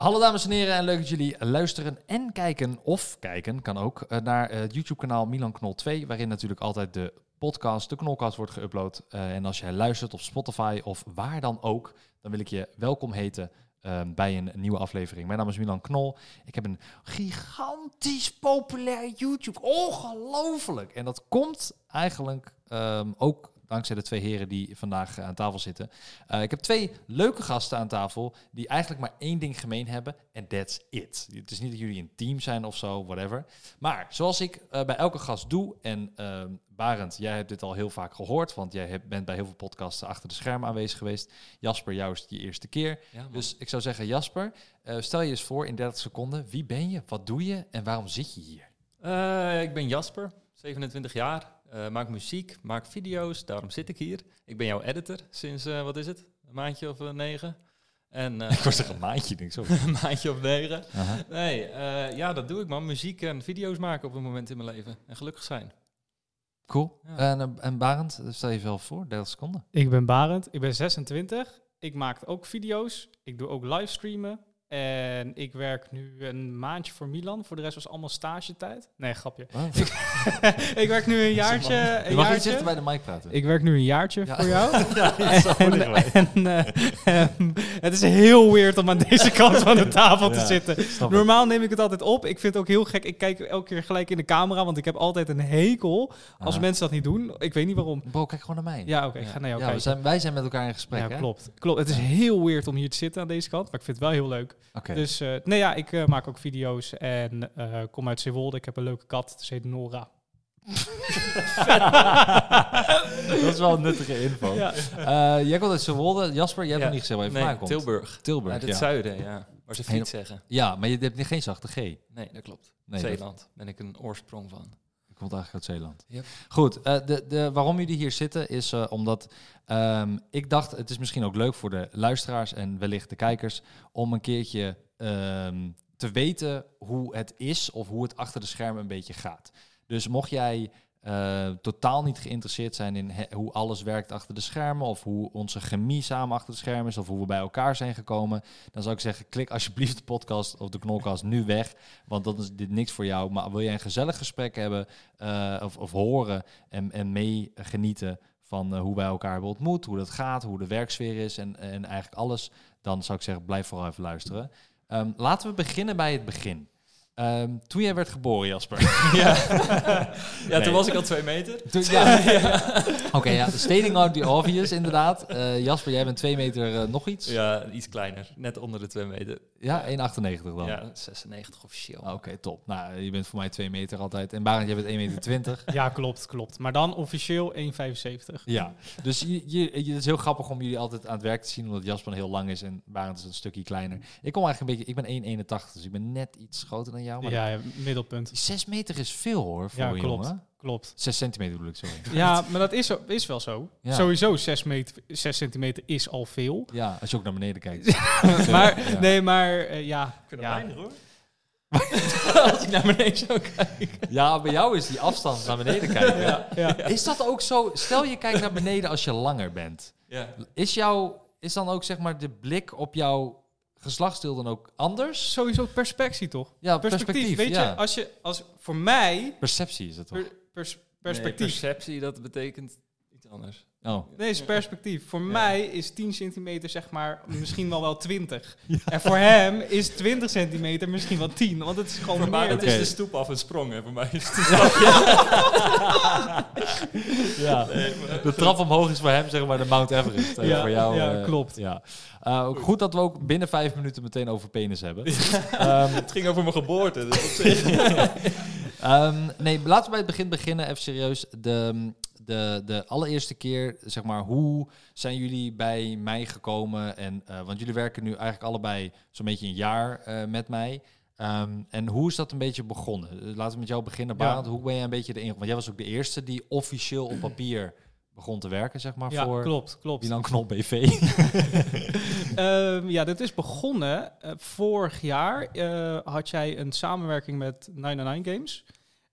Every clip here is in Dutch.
Hallo dames en heren en leuk dat jullie luisteren en kijken, of kijken kan ook, eh, naar het YouTube-kanaal Milan Knol 2, waarin natuurlijk altijd de podcast, de Knolcast, wordt geüpload. Eh, en als jij luistert op Spotify of waar dan ook, dan wil ik je welkom heten eh, bij een nieuwe aflevering. Mijn naam is Milan Knol. Ik heb een gigantisch populair YouTube. Ongelooflijk! En dat komt eigenlijk ehm, ook dankzij de twee heren die vandaag aan tafel zitten. Uh, ik heb twee leuke gasten aan tafel die eigenlijk maar één ding gemeen hebben en that's it. Het is niet dat jullie een team zijn of zo, whatever. Maar zoals ik uh, bij elke gast doe en uh, Barend, jij hebt dit al heel vaak gehoord, want jij hebt, bent bij heel veel podcasten achter de schermen aanwezig geweest. Jasper, jou is het je eerste keer. Ja, dus ik zou zeggen, Jasper, stel je eens voor in 30 seconden, wie ben je, wat doe je en waarom zit je hier? ik ben Jasper, 27 jaar, uh, maak muziek, maak video's, daarom zit ik hier. Ik ben jouw editor sinds, uh, wat is het, een maandje of uh, negen. En, ik was zeggen een maandje, denk ik zo. een maandje of negen. -huh. Nee, ja, dat doe ik man. Muziek en video's maken op een moment in mijn leven. En gelukkig zijn. Cool. Ja. En, en Barend, stel je wel voor, 30 seconden. Ik ben Barend, ik ben 26. Ik maak ook video's. Ik doe ook livestreamen. En ik werk nu een maandje voor Milan. Voor de rest was allemaal stagetijd. Nee, grapje. Ik, ik, werk nu een jaartje. Een je mag jaartje. niet bij de mic praten. Ik werk nu een jaartje ja. voor jou. ja, en, en uh, um, het is heel weird om aan deze kant van de tafel ja, te zitten. Normaal neem ik het altijd op. Ik vind het ook heel gek. Ik kijk elke keer gelijk in de camera, want ik heb altijd een hekel als ah. mensen dat niet doen. Ik weet niet waarom. Bro, kijk gewoon naar mij. Ja, oké. Okay, ik ga naar jou kijken. We zijn, wij zijn met elkaar in gesprek. Ja, hè? klopt. klopt. Het is heel weird om hier te zitten aan deze kant, maar ik vind het wel heel leuk. Okay. Dus uh, nee, ja, ik uh, maak ook video's en uh, kom uit Zeewolde. Ik heb een leuke kat, ze heet Nora. dat is wel een nuttige info. Ja. jij komt uit Zeewolde. Jasper, jij hebt ja. nog niet gezegd waar je nee, vandaan komt. Tilburg. Tilburg, Uit het zuiden, ja. Waar ze fiets zeggen. Ja, maar je hebt geen zachte G. Nee, dat klopt. Nee, Zeeland ben ik een oorsprong van. Ik kom eigenlijk uit Zeeland. Yep. Goed, uh, de, de, waarom jullie hier zitten is uh, omdat um, ik dacht, het is misschien ook leuk voor de luisteraars en wellicht de kijkers, om een keertje um, te weten hoe het is of hoe het achter de schermen een beetje gaat. Dus mocht jij uh, totaal niet geïnteresseerd zijn in hoe alles werkt achter de schermen, of hoe onze chemie samen achter de schermen is, of hoe we bij elkaar zijn gekomen, dan zou ik zeggen: klik alsjeblieft de podcast of de knolkast nu weg, want dan is dit niks voor jou. Maar wil jij een gezellig gesprek hebben uh, of, of, horen en, en mee genieten van uh, hoe wij elkaar hebben ontmoet, hoe dat gaat, hoe de werksfeer is en, en eigenlijk alles, dan zou ik zeggen: blijf vooral even luisteren. Um, laten we beginnen bij het begin. Um, toen jij werd geboren, Jasper. ja, ja nee. toen was ik al twee meter. Toen, ja. ja. Oké, okay, ja, stating out the obvious, inderdaad. Uh, Jasper, jij bent twee meter uh, nog iets. Ja, iets kleiner. Net onder de twee meter. Ja, 1,98 dan. Ja, 96 officieel. Oké, okay, top. Nou, je bent voor mij twee meter altijd. En Barend, jij bent 1,20 meter. 20. ja, klopt, klopt. Maar dan officieel 1,75. Ja, dus je, je, het is heel grappig om jullie altijd aan het werk te zien, omdat Jasper heel lang is en Barend is een stukje kleiner. Ik kom eigenlijk een beetje, ik ben 1,81, dus ik ben net iets groter dan jou. Maar ja, middelpunt. 6 meter is veel hoor, voor ja, een klopt, jongen. Klopt. 6 centimeter bedoel ik, sorry. Ja, maar dat is, is wel zo. Ja. Sowieso 6, meter, 6 centimeter is al veel. Ja, als je ook naar beneden kijkt. maar, ja. nee, maar uh, ja. Kunnen ja. weinig hoor. Als ik naar beneden zou kijken. Ja, bij jou is die afstand naar beneden kijken. ja, ja. Is dat ook zo? Stel je kijkt naar beneden als je langer bent. Ja. Is, jou, is dan ook zeg maar de blik op jouw geslachtsdeel dan ook anders? Sowieso perspectie toch? Ja, perspectief. perspectief weet ja. je, als je als voor mij perceptie is het toch? Per, pers, perspectief. Nee, perceptie dat betekent iets anders. Oh. Nee, is perspectief. Voor ja. mij is 10 centimeter zeg maar misschien wel wel 20. Ja. En voor hem is 20 centimeter misschien wel 10. Want het is gewoon voor meer. Het is de stoep af en sprong. Hè. Voor mij is het ja. Nee, de trap omhoog is voor hem zeg maar de Mount Everest. Ja, voor jou, ja uh, klopt. Ja. Uh, goed. goed dat we ook binnen vijf minuten meteen over penis hebben. um, het ging over mijn geboorte. Dus um, nee, laten we bij het begin beginnen. Even serieus. De, de, de allereerste keer, zeg maar, hoe zijn jullie bij mij gekomen? En, uh, want jullie werken nu eigenlijk allebei zo'n beetje een jaar uh, met mij. Um, en hoe is dat een beetje begonnen? Laten we met jou beginnen, Barend. Ja. Hoe ben jij een beetje de Want jij was ook de eerste die officieel op papier begon te werken, zeg maar, ja, voor klopt, klopt. Milan Knol BV. um, ja, dit is begonnen. Uh, vorig jaar had jij een samenwerking met 99 Games.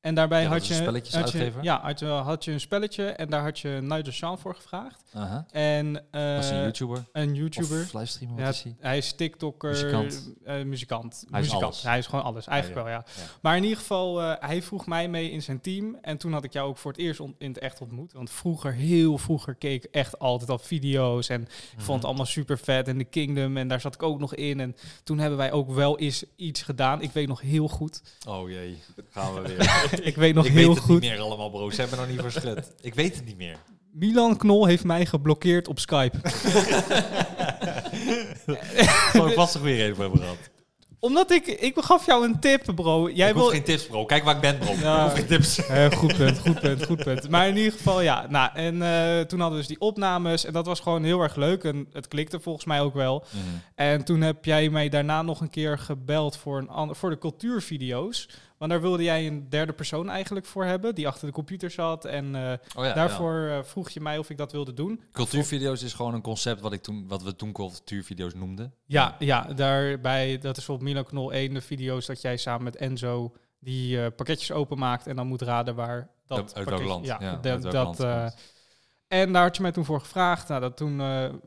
En daarbij Ja, had is je, een had je, ja, had je, had je een spelletje en daar had je Nigel Sean voor gevraagd. En eh, Was een YouTuber? een YouTuber. Of livestreamer, Ja, is hij? hij is TikToker, Muzikant. eh, muzikant. Hij is muzikant. alles. Hij is gewoon alles, eigenlijk wel, ja. Maar in ieder geval, eh, hij vroeg mij mee in zijn team. En toen had ik jou ook voor het eerst in het echt ontmoet. Want vroeger, heel vroeger, keek ik echt altijd al video's. En Mhm. vond het allemaal super vet. En The Kingdom, en daar zat ik ook nog in. En toen hebben wij ook wel eens iets gedaan. Ik weet nog heel goed. Oh jee, gaan we weer. Ik weet nog ik heel weet het goed. niet meer allemaal, bro. Ze hebben nog niet verschut. Ik weet het niet meer. Milan Knol heeft mij geblokkeerd op Skype. Gewoon vast goede reden voor hebben gehad. Omdat ik, ik gaf jou een tip, bro. Jij ik wil, geen tips, bro. Kijk waar ik ben, bro. Ja. Ik geen tips. Eh, goed punt, goed punt, goed punt. Maar in ieder geval, ja. Nou, en eh, toen hadden we dus die opnames. En dat was gewoon heel erg leuk. En het klikte volgens mij ook wel. En toen heb jij mij daarna nog een keer gebeld voor, een voor de cultuurvideo's. Want daar wilde jij een derde persoon eigenlijk voor hebben. Die achter de computer zat. En eh, Oh ja, daarvoor eh, vroeg je mij of ik dat wilde doen. Cultuurvideo's is gewoon een concept wat, ik toen, wat we toen cultuurvideo's noemden. Ja, ja daarbij, dat is op Milan Knol 1 de video's dat jij samen met Enzo die eh, pakketjes openmaakt. En dan moet raden waar dat Uit welk pakketje- land. Ja, Ja, welk dat, land. En daar had je mij toen voor gevraagd. Nou, dat toen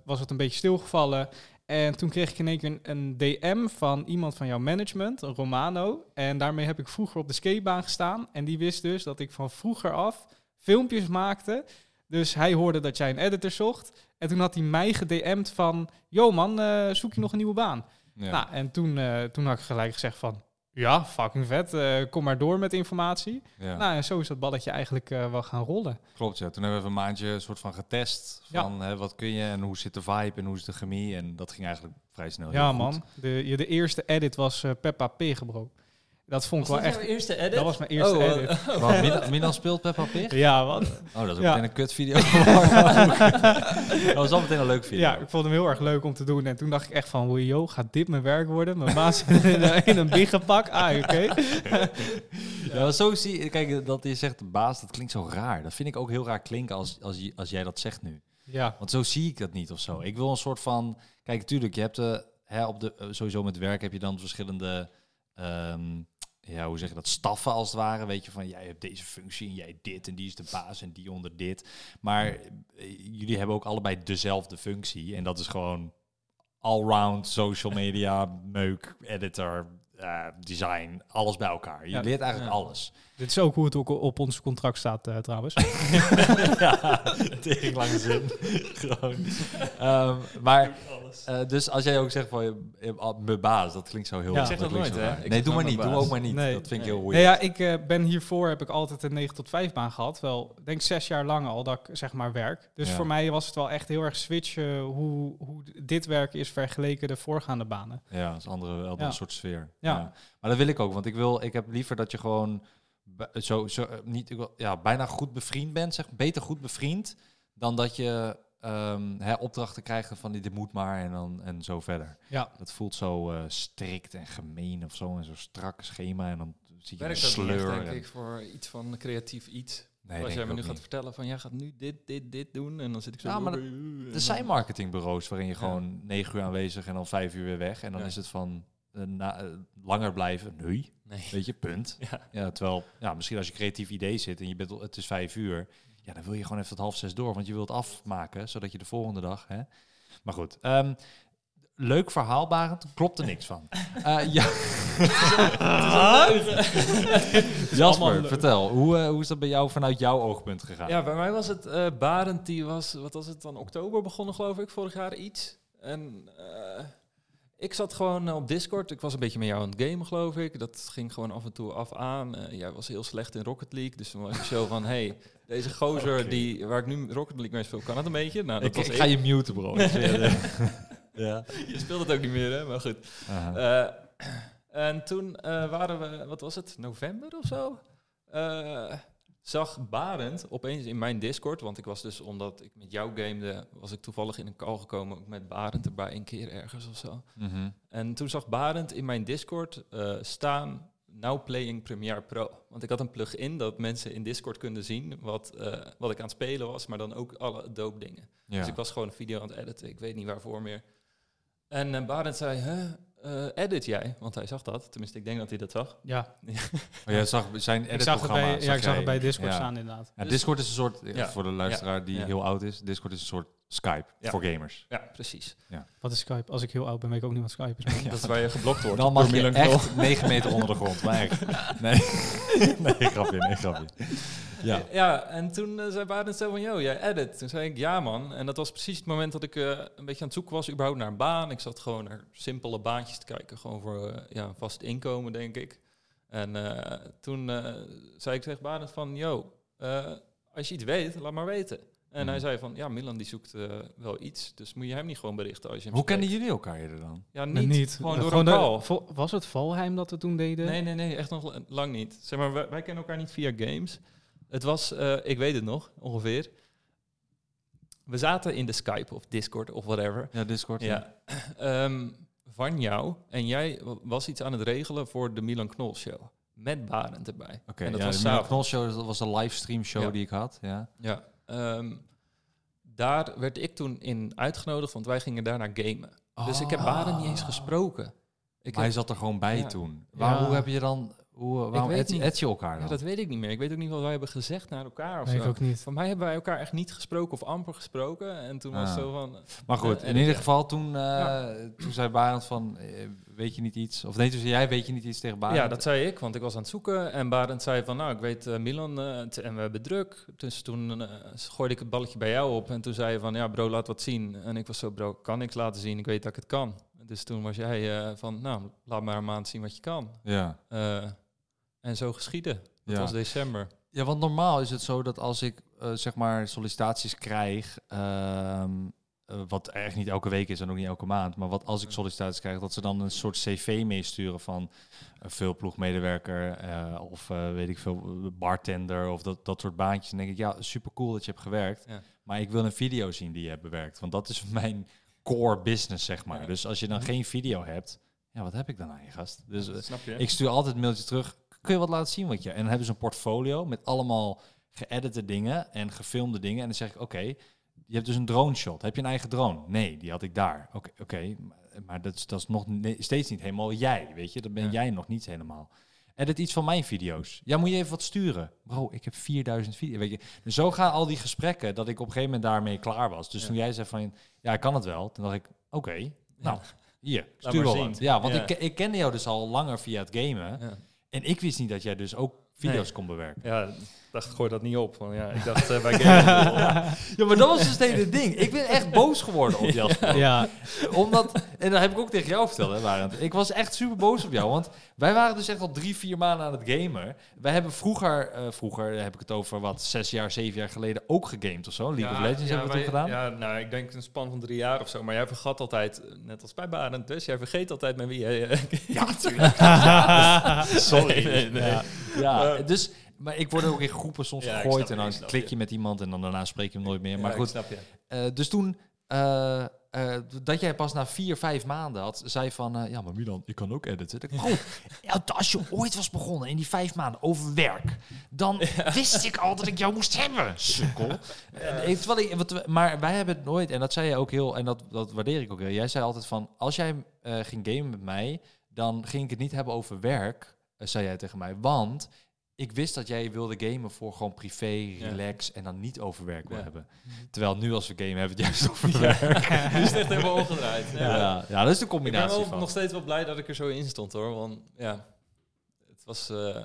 was het een beetje stilgevallen. En toen kreeg ik in één keer een, DM van iemand van jouw management, een Romano. En daarmee heb ik vroeger op de skatebaan gestaan. En die wist dus dat ik van vroeger af filmpjes maakte. Dus hij hoorde dat jij een editor zocht. En toen had hij mij gedM'd van... Yo man, eh, zoek je nog een nieuwe baan? Ja. Nou, en toen, eh, toen had ik gelijk gezegd van... Ja, fucking vet. eh, kom maar door met informatie. ja. Nou, en zo is dat balletje eigenlijk eh, wel gaan rollen. Klopt, ja. Toen hebben we een maandje een soort van getest. Ja. Van hè, wat kun je en hoe zit de vibe en hoe is de chemie. En dat ging eigenlijk vrij snel. Ja, man. goed. De, je, de eerste edit was eh, Peppa Pig, bro. Dat vond ik wel echt... eerste edit? Dat was mijn eerste Oh, edit. eh, Milan, Milan speelt Peppa Pig? Ja, wat? Oh, dat is ook Ja. meteen een kut video. dat was al meteen een leuk video. Ja, ik vond hem heel erg leuk om te doen. En toen dacht ik echt van, wow, yo, gaat dit mijn werk worden? Mijn baas in, een- in een biggenpak. Ah, oké. Ja, maar zo zie je, kijk, dat je zegt de baas, dat klinkt zo raar. Dat vind ik ook heel raar klinken als, als, je- als jij dat zegt nu. Ja, Want zo zie ik dat niet of zo. Ik wil een soort van, kijk, natuurlijk, je hebt de, hè, op de, eh, sowieso met werk heb je dan verschillende, ehm, ja, hoe zeg je dat, staffen als het ware. Weet je, van jij hebt deze functie en jij dit en die is de baas en die onder dit. Maar eh, jullie hebben ook allebei dezelfde functie en dat is gewoon allround social media, meuk, editor, eh, design, alles bij elkaar. Je Ja. leert eigenlijk Ja. alles. Dit is ook hoe het ook op ons contract staat eh, trouwens. ja, tegen lange zin. Gewoon. Ehm, maar, eh, dus als jij ook zegt van je, je- mijn baas, dat klinkt zo heel... Ja. Ik zeg dat nooit, hè? Nee, doe maar niet. Doe ook maar niet. Nee. Dat vind ik Nee. heel Nee, weird. ja, ik eh, ben hiervoor heb ik altijd een 9 tot 5 baan gehad. Wel, ik denk zes jaar lang al dat ik zeg maar werk. Dus Ja. voor mij was het wel echt heel erg switchen hoe, hoe dit werk is vergeleken de voorgaande banen. Ja, dat is een andere, andere Ja. soort sfeer. Ja. Maar dat wil ik ook, want ik, wil, ik heb liever dat je gewoon zo, zo, eh, niet, ik wil, ja, bijna goed bevriend bent, zeg, beter goed bevriend, dan dat je ehm, hè, opdrachten krijgt van dit moet maar en, dan, en zo verder. Ja. Dat voelt zo eh, strikt en gemeen of zo, en zo strak schema en dan zie je een Werkt echt, sleur. denk en- ik, voor iets van creatief iets? Nee, Als jij me nu gaat vertellen van, jij gaat nu dit, dit, dit doen. En dan zit ik zo... Ja, maar en Er zijn marketingbureaus waarin je Ja. gewoon negen uur aanwezig en dan vijf uur weer weg. En dan Ja. is het van na, eh, langer blijven. Nee, Nee. weet je, punt. Ja. Ja, terwijl, ja, misschien als je creatief idee zit en je bent, al- het is vijf uur, ja, dan wil je gewoon even tot half zes door, want je wilt afmaken, zodat je de volgende dag, hè. Maar goed, ehm, leuk verhaal, Barend, klopt er niks van. Eh, ja. Jasper, vertel, hoe, eh, hoe is dat bij jou vanuit jouw oogpunt gegaan? Ja, bij mij was het eh Barend, die was, wat was het dan, oktober begonnen geloof ik, vorig jaar iets. En eh, ik zat gewoon eh, op Discord, ik was een beetje met jou aan het gamen geloof ik. Dat ging gewoon af en toe af aan. Eh, jij was heel slecht in Rocket League, dus toen was je zo van, hey, deze gozer die, waar ik nu Rocket League mee speel, kan het een beetje? Nou, dat ik, was ik ik. ga je muten, bro. Ik ja. Je speelt het ook niet meer, hè, maar goed. Eh, en toen waren we, wat was het, november of zo? Eh, zag Barend opeens in mijn Discord, want ik was dus, omdat ik met jou gamede, was ik toevallig in een call gekomen, ook met Barend erbij, een keer ergens of zo. Mhm. En toen zag Barend in mijn Discord eh, staan, now playing Premiere Pro. Want ik had een plugin dat mensen in Discord konden zien wat, eh, wat ik aan het spelen was, maar dan ook alle dope dingen. Ja. Dus ik was gewoon een video aan het editen. Ik weet niet waarvoor meer. En uh, Barend zei, huh? Eh, edit jij? Want hij zag dat. Tenminste, ik denk dat hij dat zag. Ja, Oh, jij zag zijn ik zag het bij, editprogramma. ja, ik zag het bij Discord ja. staan inderdaad. Ja, Dus- Discord is een soort, Ja. voor de luisteraar die Ja. heel oud is, Discord is een soort Skype Ja. voor gamers. Ja, precies. Wat is Skype? Als ik heel oud ben, weet ik ook niet wat Skype is. maar- Dat is waar je geblokt wordt. Dan mag je echt 9 meter onder de grond. Maar echt. Nee, nee, grapje, nee, grapje. Ja. Ja, en toen eh, zei Barend zo van, yo, jij edit. Toen zei ik, ja man. En dat was precies het moment dat ik eh, een beetje aan het zoeken was, überhaupt naar een baan. Ik zat gewoon naar simpele baantjes te kijken, gewoon voor eh, ja, een vast inkomen, denk ik. En eh, toen eh, zei ik tegen Barend van, yo, eh, als je iets weet, laat maar weten. En hij Mhm. zei van, ja, Milan die zoekt wel iets, dus moet je hem niet gewoon berichten als je hem Hoe spreekt. kennen jullie elkaar eerder dan? Ja, Nee, niet. Gewoon door Gewoon een call. Was het Valheim dat we toen deden? Nee, nee, nee, echt nog lang niet. Zeg maar, wij, wij kennen elkaar niet via games. Het was, eh, ik weet het nog, ongeveer. We zaten in de Skype of Discord of whatever. Ja, Discord. Ja. Ehm, van jou. En jij wa- was iets aan het regelen voor de Milan Knol show. Met Barend erbij. Oké, en dat ja, was de Milan. Knol Show, dat was een livestream show Ja. die ik had. Ja. Ja. Ehm, daar werd ik toen in uitgenodigd, want wij gingen daar naar gamen. Dus ik heb Barend niet eens gesproken. Ik Ah. Maar hij zat er gewoon bij Ja. toen. Waar, Ja. Hoe heb je dan, hoe, waarom et je elkaar dan? ja, dat weet ik niet meer. Ik weet ook niet wat wij hebben gezegd naar elkaar of Nee, zo. ik ook niet. Van mij hebben wij elkaar echt niet gesproken of amper gesproken. En toen was Ah. zo van... Maar goed, Eh, in ieder geval toen, eh, Ja. toen zei Barend van, eh, weet je niet iets? Of nee, toen zei jij, weet je niet iets tegen Barend? Ja, dat zei ik, want ik was aan het zoeken. En Barend zei van, nou, ik weet eh, Milan eh, en we hebben druk. Dus toen eh, gooide ik het balletje bij jou op. En toen zei je van, ja bro, laat wat zien. En ik was zo, bro, ik kan niks laten zien. Ik weet dat ik het kan. Dus toen was jij eh, van, nou, laat maar een maand zien wat je kan. Ja. Eh, en zo geschieden. Dat Ja. was december. ja, want normaal is het zo dat als ik eh, zeg maar sollicitaties krijg, ehm, eh, wat echt niet elke week is en ook niet elke maand, maar wat als ik sollicitaties krijg, dat ze dan een soort cv meesturen van een veelploegmedewerker eh, of eh, weet ik veel, bartender of dat, dat soort baantjes. Dan denk ik, ja, super cool dat je hebt gewerkt, Ja. maar ik wil een video zien die je hebt bewerkt, want dat is mijn core business, zeg maar. Ja. Dus als je dan geen video hebt, ja, wat heb ik dan aan je gast? Dus eh, Snap je? ik stuur altijd een mailtje terug. Kun je wat laten zien wat je? En dan hebben ze een portfolio met allemaal geëdite dingen en gefilmde dingen. En dan zeg ik, oké, je hebt dus een drone shot. Heb je een eigen drone? Nee, die had ik daar. Oké, oké, maar- maar dat is, dat is nog steeds niet helemaal jij, weet je? Dat ben Ja. jij nog niet helemaal. Edit iets van mijn video's. Ja, moet je even wat sturen? Bro, ik heb 4000 video's. Weet je? Dus zo gaan al die gesprekken dat ik op een gegeven moment daarmee klaar was. Dus Ja. toen jij zei van, ja, ik kan het wel. Toen dacht ik, oké, nou, hier, stuur wel. Ja, want Ja. Ik, ik kende jou dus al langer via het gamen. En ik wist niet dat jij dus ook video's Nee. kon bewerken. Ja, dacht, gooi dat niet op. Want ja, ik dacht eh, bij Game. Ja, maar dat was dus het hele ding. Ik ben echt boos geworden op Jasper. Ja, Omdat, en dat heb ik ook tegen jou verteld, hè, Barend. Ik was echt super boos op jou. Want wij waren dus echt al drie, vier maanden aan het gamen. Wij hebben vroeger, eh, vroeger daar heb ik het over wat, zes jaar, zeven jaar geleden ook gegamed of zo. League of Legends hebben we toen gedaan. Ja, nou, ik denk een span van drie jaar of zo. Maar jij vergat altijd, net als bij Barend dus, jij vergeet altijd met wie jij... eh, Ja, natuurlijk. Sorry. Nee, nee, nee. Ja, dus, maar ik word ook in groepen soms Ja, gegooid. snap En dan klik je. met iemand en dan daarna spreek je hem nooit meer. maar Ja, goed, snap. Eh, dus toen, eh, eh, dat jij pas na vier, vijf maanden had, zei van, ja, maar Milan, ik kan ook editen. Ik, oh, als je ooit was begonnen in die vijf maanden over werk, dan wist ik al dat ik jou moest hebben, sukkel. Terwijl ik, wat, maar wij hebben het nooit, en dat zei je ook heel, en dat, dat waardeer ik ook heel. Jij zei altijd van, als jij ging gamen met mij, dan ging ik het niet hebben over werk, zei jij tegen mij, want... Ik wist dat jij wilde gamen voor gewoon privé, Ja. relax en dan niet over werk wil Ja. hebben. Terwijl nu als we gamen hebben we het juist over werk. Nu is het echt helemaal omgedraaid. Ja. Ja, ja, dat is de Ik ben combinatie wel van. nog steeds wel blij dat ik er zo in stond hoor. Want ja, het was... eh,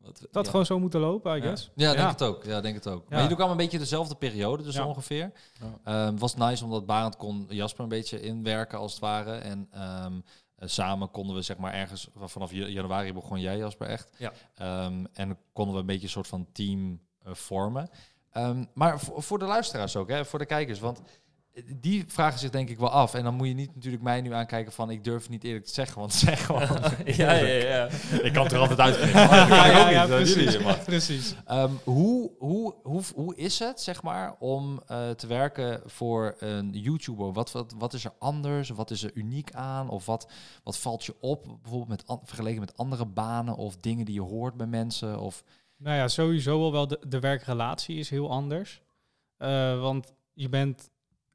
wat, dat ja. gewoon zo moeten lopen, I Ja. guess. Ja, denk het ook. Ja, denk het ook. Ja. Maar jullie kwamen een beetje dezelfde periode, dus Ja. ongeveer. Ja. Ehm, was nice omdat Barend kon Jasper een beetje inwerken als het ware. En ehm, eh, samen konden we zeg maar ergens vanaf ja- januari begon jij Jasper echt. Ja. Ehm, en konden we een beetje een soort van team eh, vormen. Ehm, maar voor, voor de luisteraars ook, hè, voor de kijkers, want die vragen zich denk ik wel af. En dan moet je niet natuurlijk mij nu aankijken van ik durf niet eerlijk te zeggen, want zeg gewoon. ja, ja, ja. ik kan het er altijd ik ook niet, dat precies. precies. Ehm, hoe, hoe, hoe, hoe is het, zeg maar, om eh, te werken voor een YouTuber? Wat, wat, wat is er anders? Wat is er uniek aan? Of wat, wat valt je op, bijvoorbeeld met, vergeleken met andere banen of dingen die je hoort bij mensen? Of, Nou ja, sowieso wel wel de, de werkrelatie is heel anders. Eh, want je bent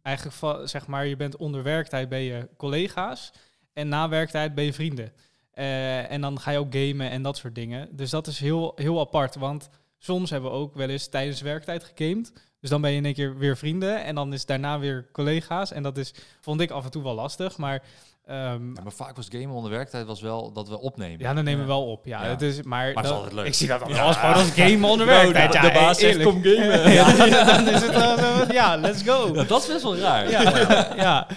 eigenlijk, zeg maar, je bent onder werktijd ben je collega's. En na werktijd ben je vrienden. Eh, en dan ga je ook gamen en dat soort dingen. Dus dat is heel, heel apart. Want soms hebben we ook wel eens tijdens werktijd gegamed. Dus dan ben je in één keer weer vrienden. En dan is daarna weer collega's. En dat is, vond ik af en toe wel lastig. Maar Um, ja, maar vaak was gamen onder werktijd was wel dat we opnemen. Ja, dan nemen we wel op. Ja, ja. Het is, maar, maar dat, is altijd leuk. Ik zie dat ja. als gewoon als game onder werktijd. Nou, de, de baas zegt kom gamen. ja, dan is het zo ja, let's go. dat is best wel raar. Ja, ja.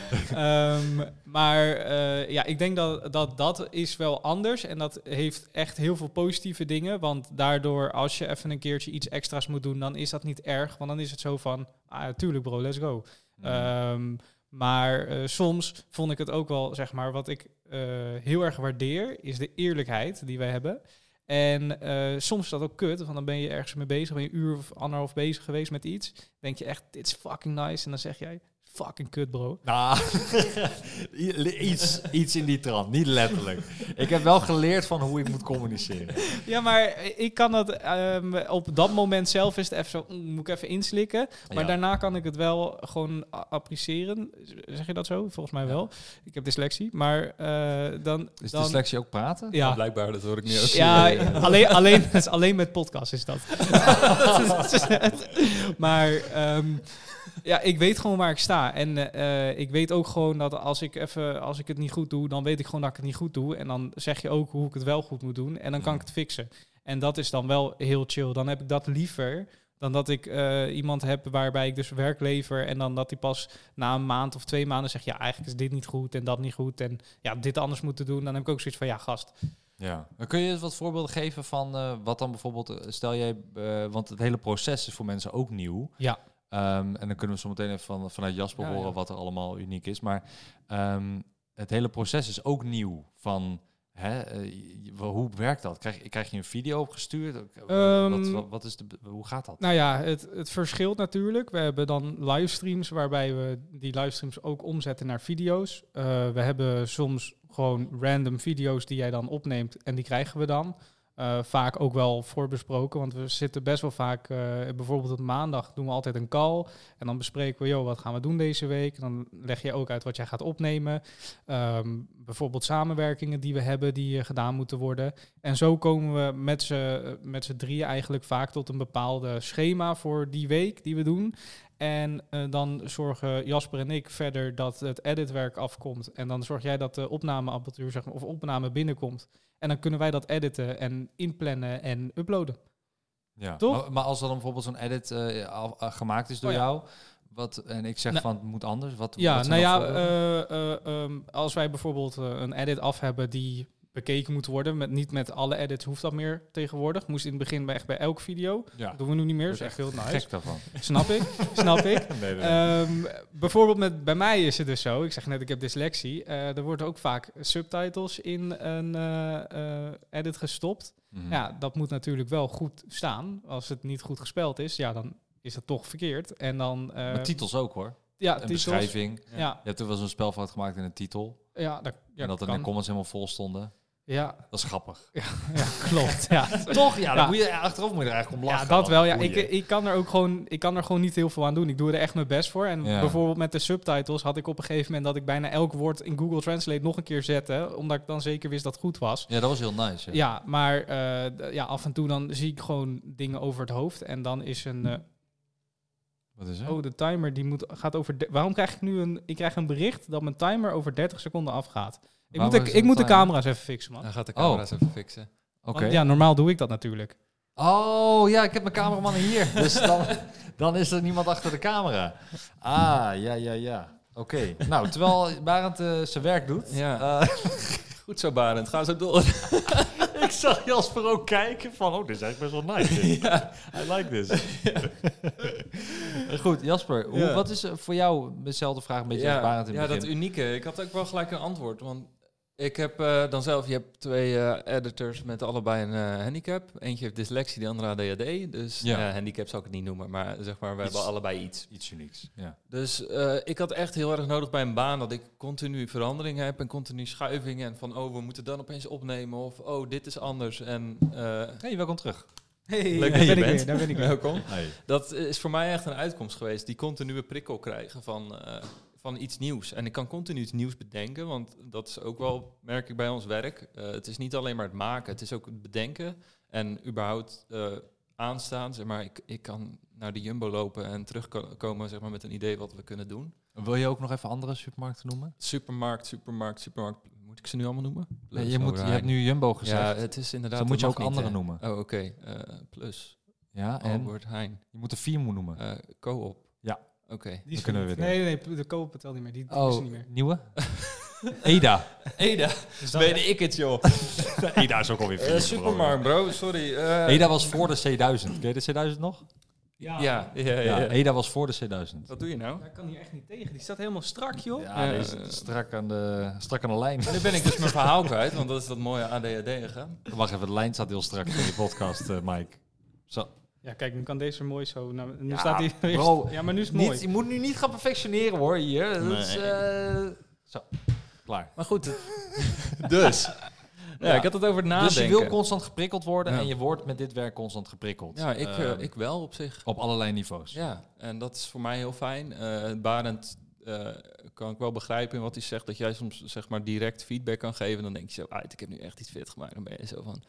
Um, maar uh, ja, ik denk dat, dat dat is wel anders. En dat heeft echt heel veel positieve dingen. Want daardoor, als je even een keertje iets extra's moet doen, dan is dat niet erg. Want dan is het zo van, ah, tuurlijk bro, let's go. Mm. Um, maar uh, soms vond ik het ook wel, zeg maar, wat ik uh, heel erg waardeer, is de eerlijkheid die wij hebben. En uh, soms is dat ook kut, want dan ben je ergens mee bezig, ben je een uur of anderhalf bezig geweest met iets. Denk je echt, dit is fucking nice. En dan zeg jij, fucking kut, bro. Nou, iets, iets in die trant, niet letterlijk. Ik heb wel geleerd van hoe ik moet communiceren. Ja, maar ik kan dat um, op dat moment zelf is het even zo, mm, moet ik even inslikken. Maar daarna kan ik het wel gewoon appreciëren. Zeg je dat zo? Volgens mij wel. Ik heb dyslexie, maar uh, dan... Is dan, dyslexie ook praten? Ja. blijkbaar, dat hoor ik niet ook. Ja, alleen, alleen, alleen met podcast is dat. maar... Um, ja, ik weet gewoon waar ik sta. En uh, ik weet ook gewoon dat als ik, even, als ik het niet goed doe, dan weet ik gewoon dat ik het niet goed doe. En dan zeg je ook hoe ik het wel goed moet doen. En dan kan ik het fixen. En dat is dan wel heel chill. Dan heb ik dat liever dan dat ik uh, iemand heb waarbij ik dus werk lever en dan dat hij pas na een maand of twee maanden zegt, ja, eigenlijk is dit niet goed en dat niet goed en ja, dit anders moeten doen. Dan heb ik ook zoiets van, ja, gast. Ja, kun je eens wat voorbeelden geven van uh, wat dan bijvoorbeeld, stel jij, want het hele proces is voor mensen ook nieuw. Ja. Um, en dan kunnen we zo meteen even van, vanuit Jasper ja, horen ja. wat er allemaal uniek is. Maar um, het hele proces is ook nieuw. Van hè, uh, hoe werkt dat? Krijg, krijg je een video opgestuurd? Um, wat, wat, wat, is de, hoe gaat dat? Nou ja, het, het verschilt natuurlijk. We hebben dan livestreams waarbij we die livestreams ook omzetten naar video's. Uh, we hebben soms gewoon random video's die jij dan opneemt en die krijgen we dan. Uh, vaak ook wel voorbesproken, want we zitten best wel vaak, uh, bijvoorbeeld op maandag doen we altijd een call en dan bespreken we, joh, wat gaan we doen deze week? Dan leg je ook uit wat jij gaat opnemen. Um, bijvoorbeeld samenwerkingen die we hebben, die uh, gedaan moeten worden. En zo komen we met z'n, met z'n drieën eigenlijk vaak tot een bepaalde schema voor die week die we doen. En dan zorgen Jasper en ik verder dat het editwerk afkomt. En dan zorg jij dat de opnameapparatuur, zeg maar, of opname binnenkomt. En dan kunnen wij dat editen en inplannen en uploaden. Ja, Toch? Maar, maar als er dan bijvoorbeeld zo'n edit uh, al, uh, gemaakt is door oh, ja. jou, wat, en ik zeg nou, van het moet anders, wat Ja, wat nou ja, uh, um, als wij bijvoorbeeld een edit af hebben die bekeken moet worden. Met, niet met alle edits hoeft dat meer tegenwoordig. Moest in het begin bij, echt bij elke video. Ja. Dat doen we nu niet meer. Dat is echt heel nice. daarvan. Snap ik, snap ik. Nee, nee. Um, bijvoorbeeld met, bij mij is het dus zo. Ik zeg net, ik heb dyslexie. Uh, er worden ook vaak subtitles in een uh, uh, edit gestopt. Mm -hmm. Ja, dat moet natuurlijk wel goed staan. Als het niet goed gespeld is, ja, dan is dat toch verkeerd. En dan... maar titels ook hoor. Ja, een beschrijving. Ja. Je hebt er wel zo'n spelfout gemaakt in een titel. Ja, dat, ja, en dat er de comments helemaal vol stonden. Ja. Dat is grappig. Ja, ja klopt. Ja. Toch? Ja, dan moet je achteraf moet je er eigenlijk om lachen. Ja, dat wel. Ja, ik, ik, kan er ook gewoon, ik kan er gewoon niet heel veel aan doen. Ik doe er echt mijn best voor. En ja. bijvoorbeeld met de subtitles had ik op een gegeven moment dat ik bijna elk woord in Google Translate nog een keer zette, omdat ik dan zeker wist dat het goed was. Ja, dat was heel nice. Ja, ja maar uh, ja, af en toe dan zie ik gewoon dingen over het hoofd en dan is een uh, wat is er? Oh, de timer die moet, gaat over. Waarom krijg ik nu een. Ik krijg een bericht dat mijn timer over 30 seconden afgaat. Ik moet, de, ik moet de camera's even fixen, man. Hij gaat de camera's oh. even fixen. Oké. Okay. Ja, normaal doe ik dat natuurlijk. Oh, ja, ik heb mijn cameraman hier. dus dan, dan is er niemand achter de camera. Ah, ja, ja, ja. Oké. Okay. Nou, terwijl Barend uh, zijn werk doet. Ja. Uh, Goed zo, Barend. Ga zo door. ik zag Jasper ook kijken van, oh, dit is eigenlijk best wel nice. ja. I like this. Goed, Jasper, hoe, ja. wat is voor jou, dezelfde vraag een beetje ja, als Barend in Ja, begin. dat unieke. Ik had ook wel gelijk een antwoord, want ik heb uh, dan zelf, je hebt twee uh, editors met allebei een uh, handicap. Eentje heeft dyslexie, de andere ADHD. Dus ja. handicap zou ik het niet noemen, maar zeg maar, we iets, hebben allebei iets. Iets unieks, ja. Dus ik had echt heel erg nodig bij een baan dat ik continu verandering heb en continu schuivingen. En van, oh, we moeten dan opeens opnemen of, oh, dit is anders. En, hey, welkom terug. Hey, Leuk dat je bent. Weer, daar ben ik. Welkom. Hey. Dat is voor mij echt een uitkomst geweest, die continue prikkel krijgen van van iets nieuws. En ik kan continu iets nieuws bedenken, want dat is ook wel, merk ik bij ons werk. Eh, het is niet alleen maar het maken, het is ook het bedenken en überhaupt uh, aanstaan. Zeg maar, ik, ik kan naar de Jumbo lopen en terugkomen zeg maar, met een idee wat we kunnen doen. Wil je ook nog even andere supermarkten noemen? Supermarkt, supermarkt, supermarkt. Moet ik ze nu allemaal noemen? Nee, je, moet, je hebt nu Jumbo gezegd. Ja, het is inderdaad. Dan moet je ook andere noemen. Oh, oké. Okay. plus. Ja, en? Albert Heijn. Je moet er vier moeten noemen. Co-op. Oké. Die kunnen we weer Nee, nee, nee, de Co-op betaalt niet meer. Die, die oh, is niet meer. nieuwe? Eda. Eda. Dus Weet ik het, joh. Eda is ook alweer vier. Uh, supermarkt, bro. Sorry. Uh, Eda was voor de C1000. Ken je de C1000 nog? Ja. Ja, ja, ja, ja. Eda was voor de C1000. Wat doe je nou? Ik kan hier echt niet tegen. Die staat helemaal strak, joh. Ja, is strak, aan de, strak aan de lijn. nu ben ik dus mijn verhaal kwijt, want dat is dat mooie ADHD. Wacht even, de lijn staat heel strak in je podcast, uh, Mike. Zo. Ja, kijk, nu kan deze mooi zo. Nou, nu staat hij. Bro, ja, maar nu is het niet, mooi. Je moet nu niet gaan perfectioneren hoor hier. Dat is, uh, zo, klaar. Maar goed, dus. Ja, ik had het over het nadenken. Dus je wil constant geprikkeld worden en je wordt met dit werk constant geprikkeld. Ja, ik, uh, ik wel op zich. Op allerlei niveaus. Ja, en dat is voor mij heel fijn. Uh, Barend uh, kan ik wel begrijpen in wat hij zegt, dat jij soms zeg maar direct feedback kan geven. Dan denk je zo, ah, ik heb nu echt iets fit gemaakt. Dan ben je zo van,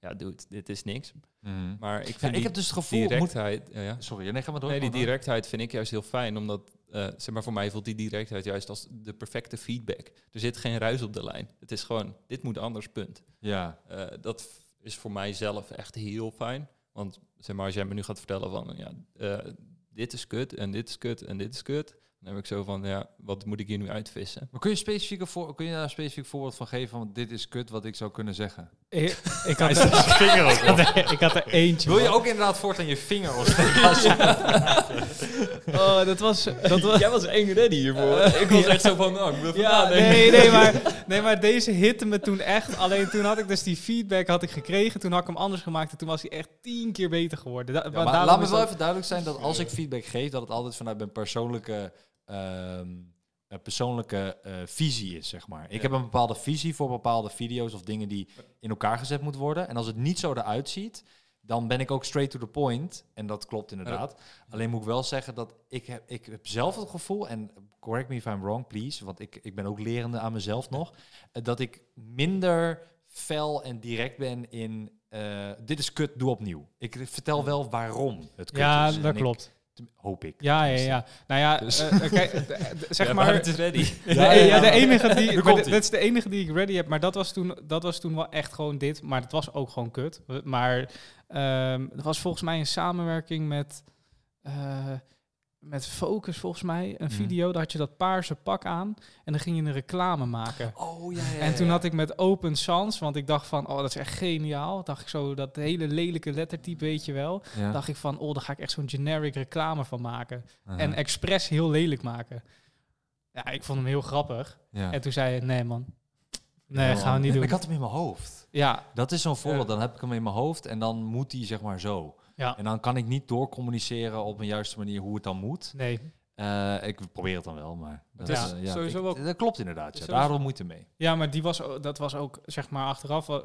ja, dude, dit is niks. Mm. Maar ik vind ja, ik heb dus het gevoel directheid. Moet... Ja, Sorry, nee, ga maar door. Nee, die directheid vind ik juist heel fijn, omdat uh, zeg maar voor mij voelt die directheid juist als de perfecte feedback. Er zit geen ruis op de lijn. Het is gewoon, dit moet anders, punt. Ja. Uh, dat is voor mij zelf echt heel fijn. Want zeg maar, als jij me nu gaat vertellen van, ja, uh, dit is kut en dit is kut en dit is kut. Dan heb ik zo van, ja, wat moet ik hier nu uitvissen? Maar kun je, specifieke voor, kun je daar een specifiek voorbeeld van geven van dit is kut wat ik zou kunnen zeggen? Ik, ik, had, er, vinger ik, had er, ik had er eentje. Wil je ook inderdaad voortaan je vinger opsteken? oh, dat was, dat was... Jij was eng ready hiervoor. Uh, ik was echt zo van, oh, ik wil ja, nee, nee, maar, nee, maar deze hitte me toen echt. Alleen toen had ik dus die feedback had ik gekregen. Toen had ik hem anders gemaakt en toen was hij echt tien keer beter geworden. Da ja, maar laat me wel even duidelijk zijn dat als ik feedback geef, dat het altijd vanuit mijn persoonlijke um, een persoonlijke uh, visie is, zeg maar. Ik heb een bepaalde visie voor bepaalde video's of dingen die in elkaar gezet moeten worden. En als het niet zo eruit ziet, dan ben ik ook straight to the point. En dat klopt inderdaad. Alleen moet ik wel zeggen dat ik heb, ik heb zelf het gevoel, en correct me if I'm wrong, please, want ik, ik ben ook lerende aan mezelf nog, uh, dat ik minder fel en direct ben in uh, dit is kut, doe opnieuw. Ik vertel wel waarom het kut ja, is. Ja, dat klopt. Hoop ik. Ja, ja, ja. Nou ja, dus. uh, kijk, zeg ja, maar. Het is ready. ja, ja, de enige die. dat is de enige die ik ready heb. Maar dat was toen, dat was toen wel echt gewoon dit. Maar het was ook gewoon kut. Maar um, er was volgens mij een samenwerking met. Uh, met Focus volgens mij, een video. Daar had je dat paarse pak aan en dan ging je een reclame maken. Oh ja, ja En toen had ik met Open Sans, want ik dacht van, oh dat is echt geniaal. Dacht ik zo, dat hele lelijke lettertype weet je wel. Ja. Dacht ik van, oh daar ga ik echt zo'n generic reclame van maken. Uh -huh. En expres heel lelijk maken. Ja, ik vond hem heel grappig. Ja. En toen zei je, nee man, nee, gaan we niet doen. Ik had hem in mijn hoofd. Ja. Dat is zo'n voorbeeld, dan heb ik hem in mijn hoofd en dan moet hij zeg maar zo. Ja. En dan kan ik niet doorcommuniceren op een juiste manier hoe het dan moet. Nee. Uh, ik probeer het dan wel, maar dat, ja, is, uh, ja, sowieso ik, wel. dat klopt inderdaad. Ja. Daar hadden we moeite mee. Ja, maar die was, dat was ook zeg maar achteraf.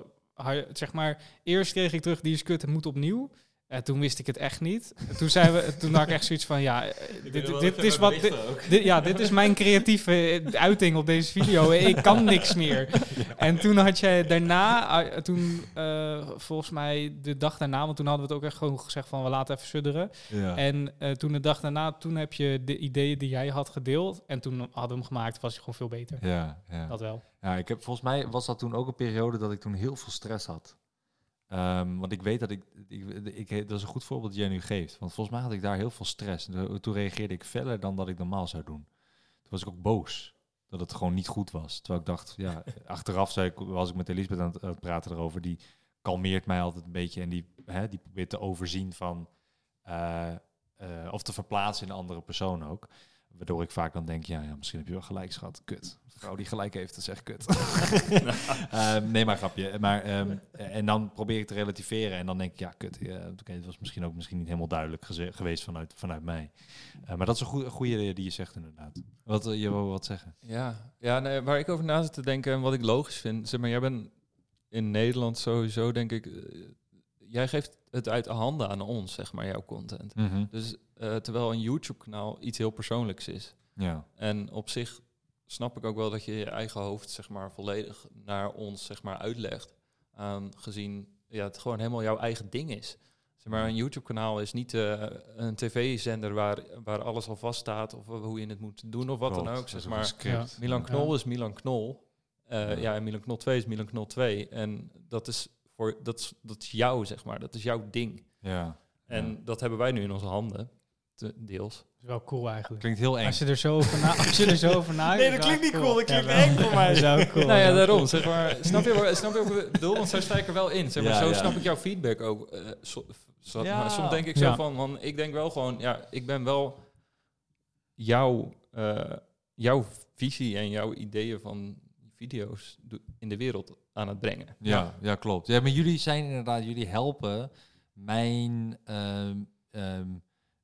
Zeg maar, eerst kreeg ik terug die is kut, het moet opnieuw. En toen wist ik het echt niet. En toen, zijn we, toen had ik echt zoiets van, ja, dit, dit is wat, dit, dit, ja, dit is mijn creatieve uiting op deze video. Ik kan niks meer. En toen had jij daarna, toen uh, volgens mij de dag daarna, want toen hadden we het ook echt gewoon gezegd van, we laten even sudderen. Ja. En uh, toen de dag daarna, toen heb je de ideeën die jij had gedeeld. En toen hadden we hem gemaakt, was hij gewoon veel beter. Ja, ja. Dat wel. Ja, ik heb, volgens mij was dat toen ook een periode dat ik toen heel veel stress had. Um, want ik weet dat ik, ik, ik, dat is een goed voorbeeld dat jij nu geeft. Want volgens mij had ik daar heel veel stress. Toen reageerde ik feller dan dat ik normaal zou doen. Toen was ik ook boos dat het gewoon niet goed was. Terwijl ik dacht, ja, achteraf zei ik, was ik met Elisabeth aan het, aan het praten erover. Die kalmeert mij altijd een beetje en die, hè, die probeert te overzien van, uh, uh, of te verplaatsen in een andere persoon ook. Waardoor ik vaak dan denk, ja, ja misschien heb je wel gelijk, schat. Kut. Een vrouw die gelijk heeft, dat is echt kut. um, nee, maar grapje. Maar, um, en dan probeer ik te relativeren. En dan denk ik, ja, kut. Ja, okay, het was misschien ook misschien niet helemaal duidelijk geweest vanuit, vanuit mij. Uh, maar dat is een goede, goede die je zegt inderdaad. Wat, uh, je wil wat zeggen? Ja, ja nee, waar ik over na zit te denken en wat ik logisch vind. Zeg maar, jij bent in Nederland sowieso, denk ik... jij geeft het uit de handen aan ons, zeg maar, jouw content. Mm -hmm. Dus uh, terwijl een YouTube-kanaal iets heel persoonlijks is. Ja. En op zich snap ik ook wel dat je je eigen hoofd zeg maar, volledig naar ons zeg maar, uitlegt. Aangezien ja, het gewoon helemaal jouw eigen ding is. Zeg maar, een YouTube-kanaal is niet eh, een tv-zender waar, waar alles al vaststaat of hoe je het moet doen of wat dan ook. Zeg maar. Milan Knol Ja. is Milan Knol. Eh, Ja. ja. en Milan Knol 2 is Milan Knol 2. En dat is, voor, dat, is, dat is jou, zeg maar. Dat is jouw ding. Ja. En Ja. dat hebben wij nu in onze handen, te- deels. Dat is wel cool eigenlijk. Klinkt heel eng. Als je er zo over na, als je er zo over na. Nee, dat klinkt niet cool, dat klinkt eng voor mij. Wel cool. nou ja, daarom. Zeg maar, snap, je, wat- snap je ook bedoel? Want zo sta ik er wel in. Zeg maar, Ja, zo ja. snap ik jouw feedback ook. eh, so- so- Ja. maar soms denk ik zo Ja. van, man, ik denk wel gewoon, ja, ik ben wel jouw, eh, jouw visie en jouw ideeën van video's in de wereld aan het brengen. Ja, ja, klopt. Ja, maar jullie zijn inderdaad, jullie helpen mijn ehm, ehm,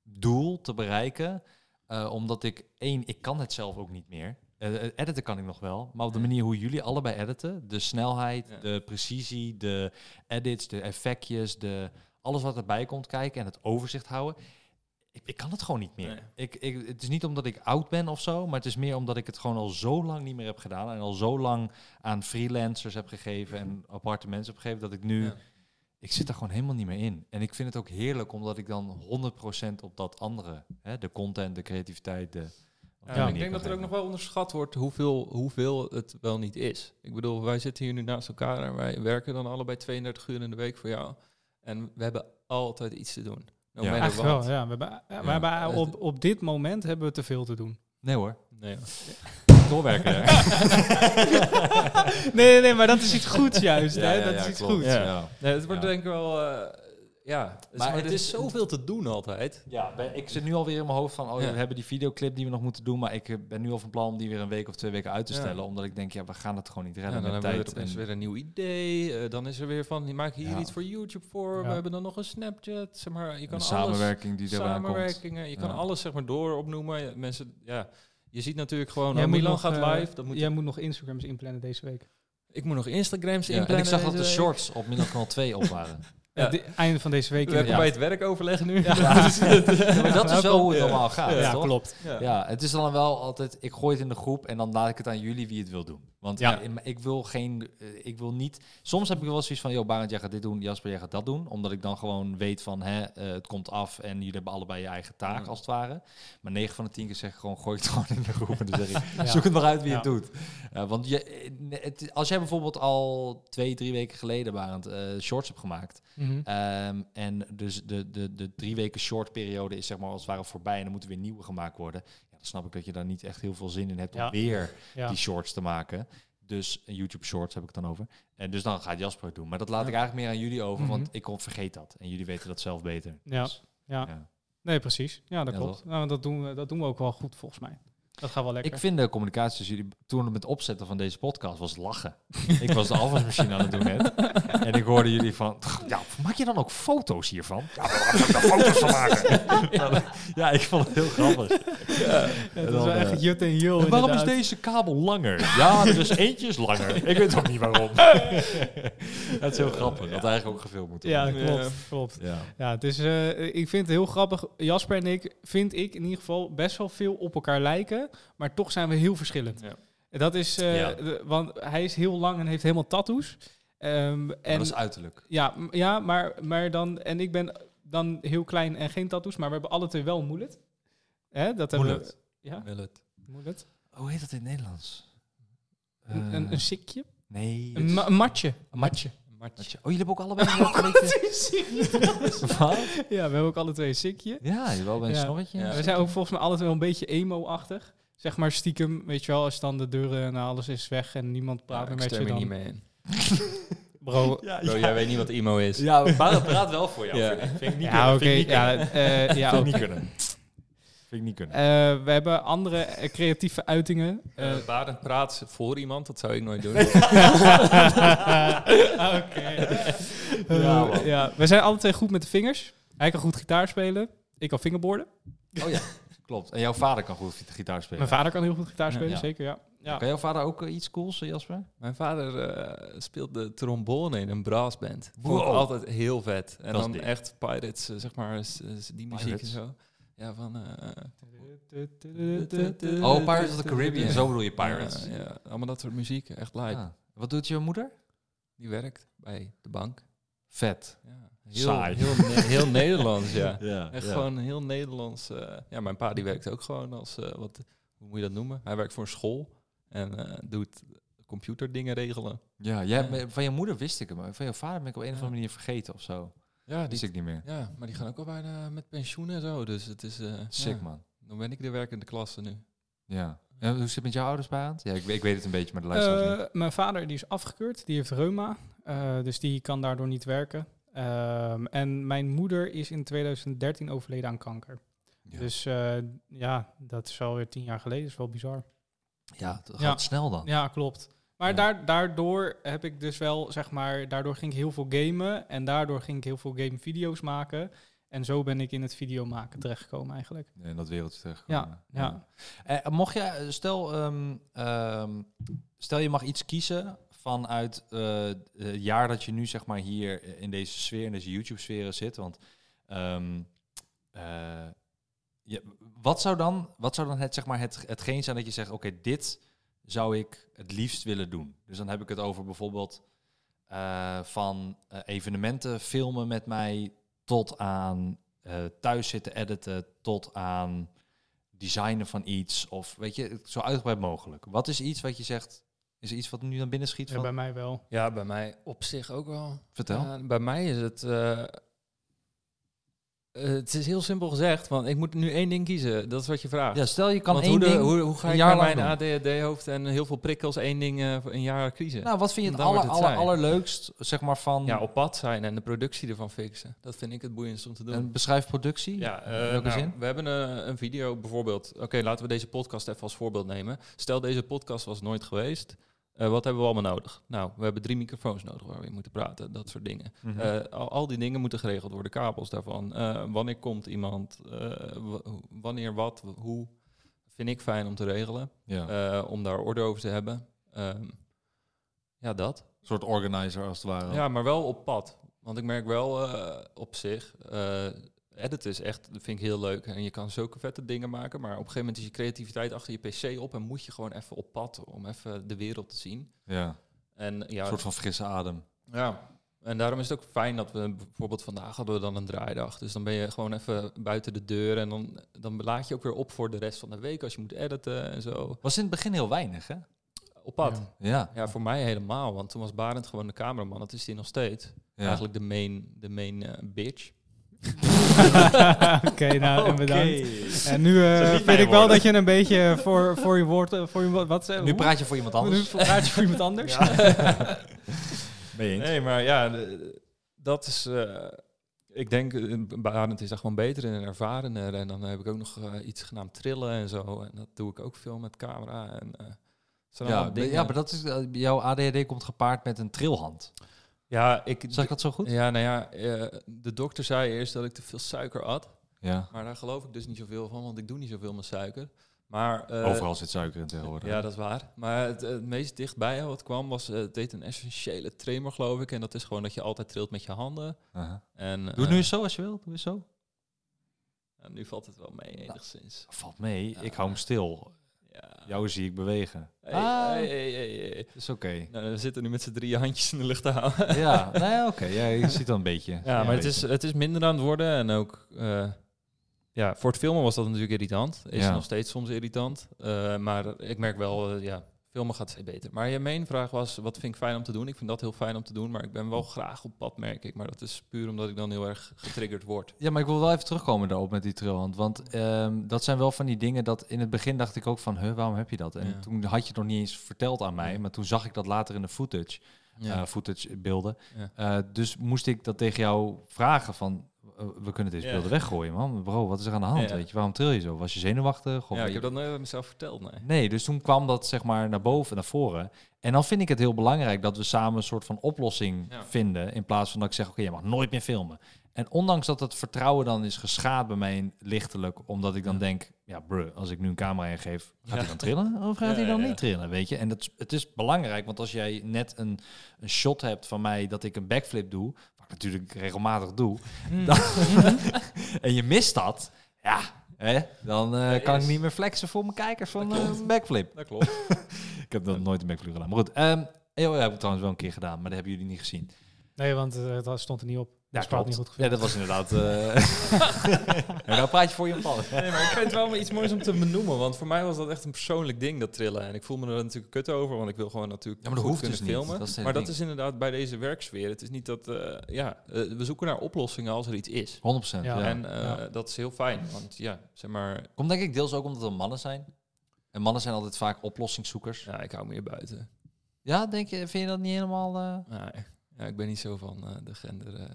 doel te bereiken. eh, omdat ik, één, ik kan het zelf ook niet meer. Eh, editen kan ik nog wel, maar op de manier hoe jullie allebei editen, de snelheid, Ja. de precisie, de edits, de effectjes, de, alles wat erbij komt kijken en het overzicht houden. Ik, ik kan het gewoon niet meer. Nee. Ik, ik, het is niet omdat ik oud ben of zo, maar het is meer omdat ik het gewoon al zo lang niet meer heb gedaan en al zo lang aan freelancers heb gegeven en aparte mensen heb gegeven dat ik nu Ja. ik zit er gewoon helemaal niet meer in. En ik vind het ook heerlijk omdat ik dan 100% op dat andere, hè, de content, de creativiteit, de. Ja, ik denk dat er ook nog wel onderschat wordt hoeveel, hoeveel het wel niet is. Ik bedoel, wij zitten hier nu naast elkaar en wij werken dan allebei 32 uur in de week voor jou. En we hebben altijd iets te doen. No Ja. Eigenlijk wel, ja. We hebben, ja, we Ja. hebben op, op dit moment hebben we te veel te doen. Nee hoor, Nee, doorwerken. hè. nee, nee, nee, maar dat is iets goeds juist. Ja, hè? ja, dat ja, is iets klopt. goeds. Ja. Ja. Nee, het wordt Ja. denk ik wel... eh, ja, het is, Maar maar het het is- is zoveel te doen altijd. Ja, ben- ik zit nu alweer in mijn hoofd van, oh, Ja. we hebben die videoclip die we nog moeten doen, maar ik ben nu al van plan om die weer een week of twee weken uit te Ja. stellen, omdat ik denk, ja, we gaan het gewoon niet Ja, redden dan met we tijd. er opeens en- weer een nieuw idee. eh, dan is er weer van, die maken hier Ja. iets voor YouTube voor. Ja. We hebben dan nog een Snapchat. Zeg maar, je kan een alles... samenwerking die er aan komt. Samenwerkingen. Je kan Ja. alles zeg maar door opnoemen. Mensen, ja... Je ziet natuurlijk gewoon, Jij oh, moet Milan nog, gaat eh, live. Dan moet Jij moet nog Instagrams inplannen deze week. Ik moet nog Instagrams Ja, en inplannen. ik zag dat de shorts op Milan Kanaal 2 op waren. Ja. Einde van deze week. Welkom ja. bij het werk overleggen nu. Ja. Ja, maar dat is wel hoe het normaal gaat, Ja, toch? klopt. Ja. Ja, het is dan wel altijd, ik gooi het in de groep en dan laat ik het aan jullie wie het wil doen. Want Ja. ja. ik, wil geen, eh, ik wil niet, soms heb ik wel zoiets van, joh Barend, jij gaat dit doen, Jasper, jij gaat dat doen. Omdat ik dan gewoon weet van, hè, eh, het komt af en jullie hebben allebei je eigen taak Ja. als het ware. Maar 9 van de 10 keer zeg ik gewoon, gooi het gewoon in de groep en dan zeg ik, Ja. zoek het maar uit wie het doet. Want je, eh, het, als jij bijvoorbeeld al twee, drie weken geleden, Barend, eh, shorts hebt gemaakt. Mhm. Ehm, en dus de, de, de drie weken short periode is zeg maar als het ware voorbij en dan moeten weer nieuwe gemaakt worden. Dan snap ik dat je daar niet echt heel veel zin in hebt Ja. om weer Ja. die shorts te maken. Dus eh, YouTube shorts heb ik het dan over. En dus dan gaat Jasper het doen. Maar dat laat Ja. ik eigenlijk meer aan jullie over, Mhm. want ik kom vergeet dat. En jullie weten dat zelf beter. Ja. Dus, Ja. Nee, precies. Ja, dat klopt. Nou, dat, doen we, dat doen we ook wel goed, volgens mij. Dat gaat wel lekker. Ik vind de communicatie tussen jullie, toen het met opzetten van deze podcast was lachen. ik was de afwasmachine aan het doen net. En ik hoorde jullie van, ja, maak je dan ook foto's hiervan? Ja, maar waar ik daar foto's van maken? ja, ik vond het heel grappig. Ja, is wel eh, echt jut en jul. Waarom is deze kabel langer? Ja, er is eentje is langer. Ik weet ook niet waarom. dat is heel grappig. Dat eigenlijk ook gefilmd moet Ja, worden. klopt. Ja. klopt. Ja. Ja, het is, eh, ik vind het heel grappig. Jasper en ik, vind ik in ieder geval, best wel veel op elkaar lijken. Maar toch zijn we heel verschillend. Ja. Dat is, eh, Ja. de- want hij is heel lang en heeft helemaal tattoos. Ehm, En dat is uiterlijk. ja, m- ja maar, maar dan, en ik ben dan heel klein en geen tattoos, maar we hebben alle twee wel een mullet. Hè, dat hebben we. Ja, mullet. Hoe heet dat in het Nederlands? Een, Eh, een, een sikje. Nee. Een, ma- een matje. Een matje. Matje. Oh, jullie hebben ook allebei een. Wat? Ja, we hebben ook alle twee een sikje. Ja, je wel bij een Ja. snorretje. Ja. We zijn ook volgens mij alle twee wel een beetje emo-achtig. Zeg maar stiekem, weet je wel, als dan de deuren en alles is weg en niemand praat Ja, meer ik met je stem er dan. niet mee in. Bro, Ja, Bro, jij weet niet wat emo is. Ja, maar dat praat wel voor jou. Ja. Vind, ik. vind ik niet ja, oké. kunnen. Vind ik niet ja, kunnen. eh, ja, Vind ik oké. niet kunnen. Vind ik niet kunnen. Eh, we hebben andere eh, creatieve uitingen. Eh, Eh Barend praat voor iemand, dat zou ik nooit doen. Oké. Ja, we zijn alle twee goed met de vingers. Hij kan goed gitaar spelen. Ik kan fingerboarden. Oh ja, klopt. En jouw vader kan goed gitaar spelen. Mijn vader kan heel goed gitaar spelen, Ja. zeker, ja. ja. Kan jouw vader ook eh, iets cools, eh, Jasper? Mijn vader eh, speelt de trombone in een brassband. Vond ik Wow. altijd heel vet. En Dat is dan echt Pirates, zeg maar, die muziek Pirates? en zo. Ja, van... eh, Oh, Pirates of the Caribbean. Zo bedoel je Pirates. Ja, ja, allemaal dat soort muziek. Echt live. Ah. Wat doet je moeder? Die werkt bij de bank. Vet. Ja. Heel, Saai. Heel, ne- heel Nederlands, ja. Ja, Echt gewoon heel Nederlands. eh, ja, mijn pa die werkt ook gewoon als, eh, wat, hoe moet je dat noemen? Hij werkt voor een school en eh, doet computerdingen regelen. Ja, jij, Ja. van je moeder wist ik hem, maar van je vader ben ik op een of andere manier vergeten of zo. Ja, Wist die, ik niet meer. ja, maar die gaan ook al bijna met pensioen en zo. Dus het is... eh, Sick, ja, man. Dan ben ik de werkende klasse nu. Ja. En hoe zit het met jouw ouders bij aan? Ja, ik, ik weet het een beetje, maar de luisteraars niet. Eh, mijn vader die is afgekeurd, die heeft reuma, eh, dus die kan daardoor niet werken. Ehm, en mijn moeder is in 2013 overleden aan kanker. Ja. Dus eh, ja, dat is alweer tien jaar geleden, is wel bizar. ja, het gaat Ja. snel dan. Ja, klopt. Maar Ja. daar, daardoor heb ik dus wel, zeg maar, daardoor ging ik heel veel gamen en daardoor ging ik heel veel gamevideo's maken. En zo ben ik in het video maken terechtgekomen eigenlijk. In dat wereldje. Ja, ja. Eh, mocht je, stel, ehm, ehm, stel je mag iets kiezen vanuit eh, het jaar dat je nu zeg maar hier in deze sfeer, in deze YouTube-sferen zit. Want ehm, eh, wat zou dan, wat zou dan het, zeg maar het, hetgeen zijn dat je zegt, oké, dit zou ik het liefst willen doen. Dus dan heb ik het over bijvoorbeeld eh, van evenementen filmen met mij tot aan thuis zitten editen, tot aan designen van iets. Of weet je, zo uitgebreid mogelijk. Wat is iets wat je zegt, is er iets wat nu naar binnen schiet Ja, van? bij mij wel. Ja, bij mij op zich ook wel. Vertel. Ja, bij mij is het... eh, eh, het is heel simpel gezegd, want ik moet nu één ding kiezen. Dat is wat je vraagt. Ja, stel je kan Want één hoe, de- ding... hoe, hoe ga een ik jaar mijn ADHD-hoofd en heel veel prikkels één ding eh, voor een jaar kiezen? Nou, wat vind je het, aller, het aller, allerleukst, zeg maar, van... ja, op pad zijn en de productie ervan fixen. Dat vind ik het boeiendst om te doen. een beschrijf productie? Ja, welke nou, zin? we hebben een, een video bijvoorbeeld. Oké, laten we deze podcast even als voorbeeld nemen. Stel, deze podcast was nooit geweest. Eh, wat hebben we allemaal nodig? Nou, we hebben drie microfoons nodig waar we in moeten praten, dat soort dingen. Mhm. Eh, al, al die dingen moeten geregeld worden, kabels daarvan. Eh, wanneer komt iemand? wanneer wat? Hoe? Vind ik fijn om te regelen, ja. om daar orde over te hebben. Ehm, ja, dat. een soort organizer als het ware. Ja, maar wel op pad. Want ik merk wel op zich, editen is echt, dat vind ik heel leuk. En je kan zulke vette dingen maken, maar op een gegeven moment is je creativiteit achter je pc op en moet je gewoon even op pad om even de wereld te zien. Ja, En ja, een soort van frisse adem. ja. En daarom is het ook fijn dat we bijvoorbeeld vandaag hadden we dan een draaidag. Dus dan ben je gewoon even buiten de deur en dan, dan laat je ook weer op voor de rest van de week als je moet editen en zo. Was in het begin heel weinig, hè? Op pad. Ja. Ja. Ja, voor mij helemaal, want toen was Barend gewoon de cameraman. Dat is hij nog steeds. ja. Eigenlijk de main, de main eh, bitch. Oké, nou, en bedankt. En nu eh, vind ik wel dat je een beetje voor, voor je woord... eh, Voor je, wat, eh, Nu praat je voor iemand Nu anders. praat je voor iemand anders. Ben je eens? Nee, maar ja, dat is... eh, ik denk, Barend is daar gewoon beter in en ervarener. En dan heb ik ook nog iets genaamd trillen en zo. En dat doe ik ook veel met camera. En, eh, Ja, ja, maar dat is, jouw ADHD komt gepaard met een trilhand. Ja, ik... Ik dat zo goed? Ja, nou ja, eh, de dokter zei eerst dat ik te veel suiker at. Ja. Maar daar geloof ik dus niet zoveel van, want ik doe niet zoveel met suiker. Maar, eh, Overal zit suiker in tegenwoordig. Ja, dat is waar. Maar het, het meest dichtbij wat kwam was, eh, het deed een essentiële tremor, geloof ik. En dat is gewoon dat je altijd trilt met je handen. Aha. En, Doe nu eens zo als je wil. Doe eens zo. ja, nu valt het wel mee, enigszins. Valt mee. Ik hou hem stil. Ja. Jou zie ik bewegen. Hey, Ah. hey, hey, is oké. Nou, we zitten nu met z'n drie handjes in de lucht te houden. ja, nou ja, oké. Ja, je ziet dan een beetje. Ja, maar het is, het is minder aan het worden. En ook, eh, ja, voor het filmen was dat natuurlijk irritant. Is Ja. nog steeds soms irritant. Eh, maar ik merk wel, eh, ja, filmen gaat steeds beter. Maar je main vraag was, wat vind ik fijn om te doen? Ik vind dat heel fijn om te doen, maar ik ben wel graag op pad, merk ik. Maar dat is puur omdat ik dan heel erg getriggerd word. Ja, maar ik wil wel even terugkomen daarop met die trilhand. Want ehm, dat zijn wel van die dingen dat in het begin dacht ik ook van, huh, waarom heb je dat? En Ja. toen had je het nog niet eens verteld aan mij, maar toen zag ik dat later in de footage, Ja. eh, footage beelden. Ja. Eh, dus moest ik dat tegen jou vragen van, we kunnen deze beelden weggooien, man. Bro, wat is er aan de hand? Weet je, waarom tril je zo? Was je zenuwachtig? Of ja, ik heb je- dat nooit mezelf verteld, nee. Nee, dus toen kwam dat zeg maar naar boven, naar voren. En dan vind ik het heel belangrijk dat we samen een soort van oplossing vinden. In plaats van dat ik zeg, oké, je mag nooit meer filmen. En ondanks dat het vertrouwen dan is geschaad bij mij lichtelijk, omdat ik dan Ja. denk, ja, bruh, als ik nu een camera ingeef, gaat Ja. hij dan trillen of gaat Ja, hij dan niet trillen, weet je? En dat, het is belangrijk, want als jij net een, een shot hebt van mij dat ik een backflip doe, natuurlijk regelmatig doe, Mm. dan- en je mist dat, ja, Hè? Dan eh, kan ik niet meer flexen voor mijn kijkers van Dat eh, een backflip. Dat klopt. Ik heb dat nooit een backflip gedaan. Maar goed, ehm heel, heb ik trouwens wel een keer gedaan, maar dat hebben jullie niet gezien. Nee, want eh, dat stond er niet op. Dat is niet goed Ja, dat was inderdaad... eh ja, nou praat je voor je pal. Nee, maar ik vind het wel maar iets moois om te benoemen. Want voor mij was dat echt een persoonlijk ding, dat trillen. En ik voel me er natuurlijk kut over, want ik wil gewoon natuurlijk Ja, maar dat goed hoeft dus kunnen niet. filmen. Dat het maar dat ding. is inderdaad bij deze werksfeer. Het is niet dat, eh, ja, eh, we zoeken naar oplossingen als er iets is. 100%. Ja. Ja. En eh, Ja. dat is heel fijn, want ja, zeg maar, Komt denk ik deels ook omdat er mannen zijn. En mannen zijn altijd vaak oplossingszoekers. ja, ik hou meer buiten. Ja, denk je, vind je dat niet helemaal eh Nee, ja, ik ben niet zo van eh, de gender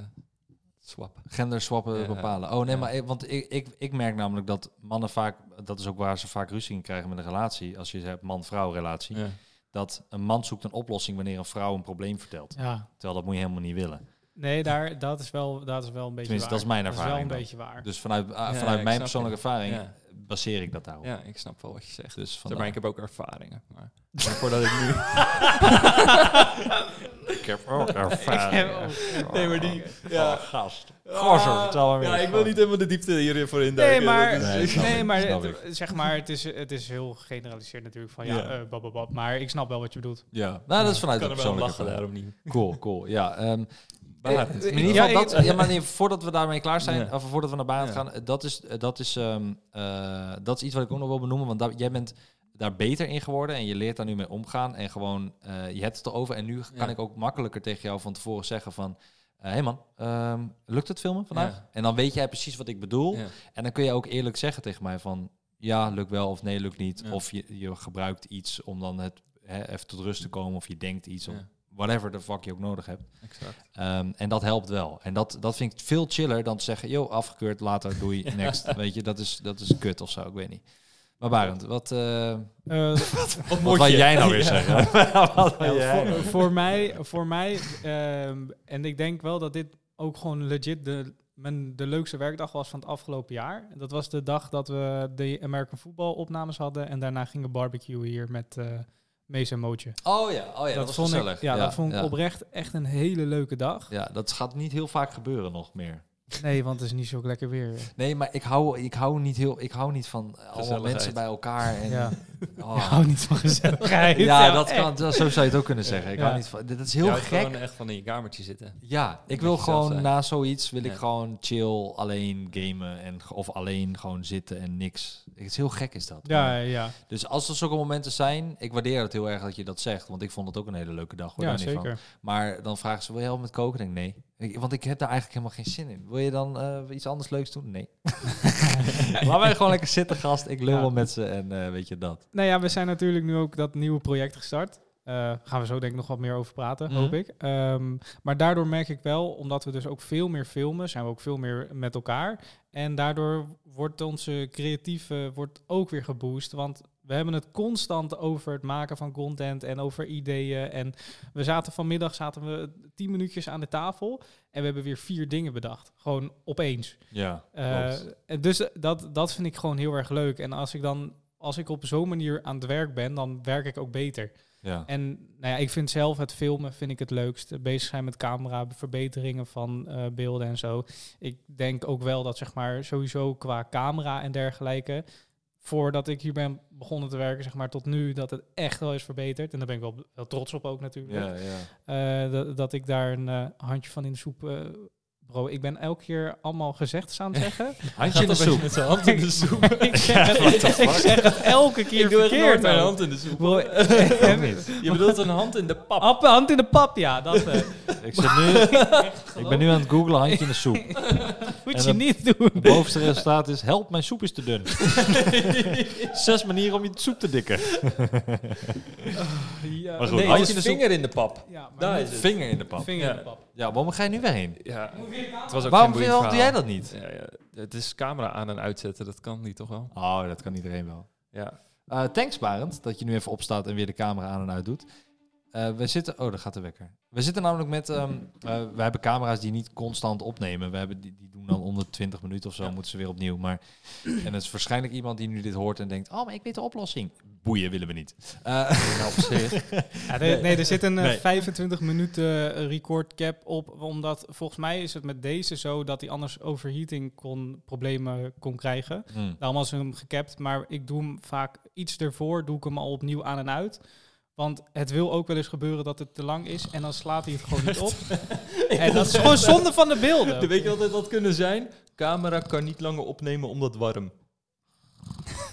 swap. genderswappen Ja. bepalen? Oh nee, Ja. maar ik, want ik, ik, ik merk namelijk dat mannen vaak, dat is ook waar ze vaak ruzie in krijgen met een relatie. Als je hebt man-vrouw relatie. Ja. Dat een man zoekt een oplossing wanneer een vrouw een probleem vertelt. Ja. Terwijl dat moet je helemaal niet willen. Nee, daar, dat, is wel, dat is wel een beetje Tenminste, waar. dat is mijn Dat is wel ervaring een dan. beetje waar. Dus vanuit, ah, Ja, vanuit ik mijn persoonlijke je. ervaring Ja. baseer ik dat daarop. ja, ik snap wel wat je zegt. Dus maar, ik heb ook ervaringen. Maar voordat ik nu... ik heb ook ervaring. Nee, maar die... Ja, gast. Gozer, vertel maar. Ja, ik wil niet helemaal de diepte hiervoor Nee, induiken. maar, Dat is- Nee, nee, ik, maar het, zeg maar het, is, het is heel gegeneraliseerd natuurlijk van ja, Ja. eh, bababab, maar ik snap wel wat je bedoelt. Ja, nou, dat is vanuit Ik de kan er wel persoonlijke lachen ervaring. daarom niet. Cool, cool. Ja, ehm, Barend. in ieder Ja, geval, ik- dat, ja, maar nee, voordat we daarmee klaar zijn, of voordat we naar Barend Ja. gaan, eh, dat is, eh, dat, is, ehm, eh, dat is iets wat ik ook nog wil benoemen, want daar- jij bent daar beter in geworden en je leert daar nu mee omgaan en gewoon, eh, je hebt het erover en nu kan ik ook makkelijker tegen jou van tevoren zeggen van, hé hey man, ehm, lukt het filmen vandaag? Ja. En dan weet jij precies wat ik bedoel Ja. en dan kun je ook eerlijk zeggen tegen mij van, ja, lukt wel of nee, lukt niet. Ja. Of je, je gebruikt iets om dan het hè, even tot rust te komen of je denkt iets, Ja. Whatever de fuck je ook nodig hebt. Exact. Ehm, en dat helpt wel. En dat, dat vind ik veel chiller dan te zeggen, yo, afgekeurd, later, doei, next. Weet je, dat is, dat is kut of zo, ik weet niet. Maar Barend, wat, eh Eh, Wat wat wou je? jij nou weer Ja. zeggen? wat wou Ja, jij voor, nou? voor mij, voor mij ehm, en ik denk wel dat dit ook gewoon legit de, mijn, de leukste werkdag was van het afgelopen jaar. Dat was de dag dat we de American Football opnames hadden en daarna gingen barbecuen hier met Mees en Mootje. Oh ja, oh ja dat, was vond gezellig. ik, ja, dat vond ik ja. oprecht echt een hele leuke dag. Ja, dat gaat niet heel vaak gebeuren nog meer. Nee, want het is niet zo lekker weer. Nee, maar ik hou, ik hou, niet, heel, ik hou niet van allemaal mensen bij elkaar. En, Ja. oh. Ik hou niet van gezelligheid. Ja, dat echt. kan, dat, zo zou je het ook kunnen zeggen. Ik Ja. hou niet van, dit is heel gek. gewoon echt van in je kamertje zitten. Ja, ik wil gewoon na zoiets wil ik gewoon chill, alleen gamen en of alleen gewoon zitten en niks. Het is heel gek is dat. Ja, Maar- ja, Dus als er zulke momenten zijn, ik waardeer het heel erg dat je dat zegt, want ik vond het ook een hele leuke dag. Hoor, ja van. zeker. Maar dan vragen ze, wil je helpen met koken? Ik denk nee. Ik- want ik heb daar eigenlijk helemaal geen zin in. Wil je dan eh, iets anders leuks doen? Nee. Laat mij gewoon lekker zitten, gast. Ik lul Ja. wel met ze en eh, weet je dat. Nou ja, we zijn natuurlijk nu ook dat nieuwe project gestart. Eh gaan we zo denk ik nog wat meer over praten, Mhm. hoop ik. Ehm, maar daardoor merk ik wel, omdat we dus ook veel meer filmen, zijn we ook veel meer met elkaar. En daardoor wordt onze creatieve wordt ook weer geboost. Want we hebben het constant over het maken van content en over ideeën. En we zaten vanmiddag zaten we tien minuutjes aan de tafel en we hebben weer vier dingen bedacht. Gewoon opeens. Ja, Eh, dus dat, dat vind ik gewoon heel erg leuk. En als ik dan, als ik op zo'n manier aan het werk ben, dan werk ik ook beter. ja. En nou ja, ik vind zelf het filmen vind ik het leukst. Bezig zijn met camera, verbeteringen van eh, beelden en zo. Ik denk ook wel dat zeg maar sowieso qua camera en dergelijke, voordat ik hier ben begonnen te werken, zeg maar tot nu, dat het echt wel is verbeterd. En daar ben ik wel, wel trots op ook natuurlijk. Ja, ja. Eh, dat, dat ik daar een eh, handje van in de soep. eh, bro, ik ben elke keer allemaal gezegd aan het zeggen. Handje in de soep. Met zijn hand in de soep. ik, zeg het, ik zeg het elke keer Ik doe verkeerd. mijn hand in de soep. Bro. Je bedoelt een hand in de pap. App- hand in de pap, ja. Dat eh, Ik, zit nu, ik ben nu aan het googlen handje in de soep. Moet je niet doen. Het bovenste resultaat is, help, mijn soep is te dun. Zes manieren om je soep te dikken. Ja, Maar goed, Nee, in is de soep. vinger in de pap. Ja, maar Daar niet is het. Vinger in de pap. vinger in Ja. de pap. Ja, waarom ga je nu weer heen? Ja, het was ook Waarom doe jij dat niet? Ja, ja. Het is camera aan en uitzetten, dat kan niet toch wel? Oh, dat kan iedereen wel. Ja. Eh thanks, Barend, dat je nu even opstaat en weer de camera aan en uit doet. Eh, we zitten... Oh, daar gaat de wekker. We zitten namelijk met... ehm, eh, we hebben camera's die niet constant opnemen. We hebben die, die doen dan onder 20 minuten of zo, Ja. moeten ze weer opnieuw. Maar, en het is waarschijnlijk iemand die nu dit hoort en denkt, oh, maar ik weet de oplossing. Boeien willen we niet. Eh, Nou. Ja, de- nee, er zit een eh, Nee. 25 minuten record cap op, omdat volgens mij is het met deze zo dat hij anders overheating kon, problemen kon krijgen. hmm. Daarom was hem gecapt, maar ik doe hem vaak iets ervoor, doe ik hem al opnieuw aan en uit. Want het wil ook wel eens gebeuren dat het te lang is en dan slaat hij het gewoon niet op. en dat is gewoon zonde van de beelden. Weet je wat dit had kunnen zijn? Camera kan niet langer opnemen omdat warm.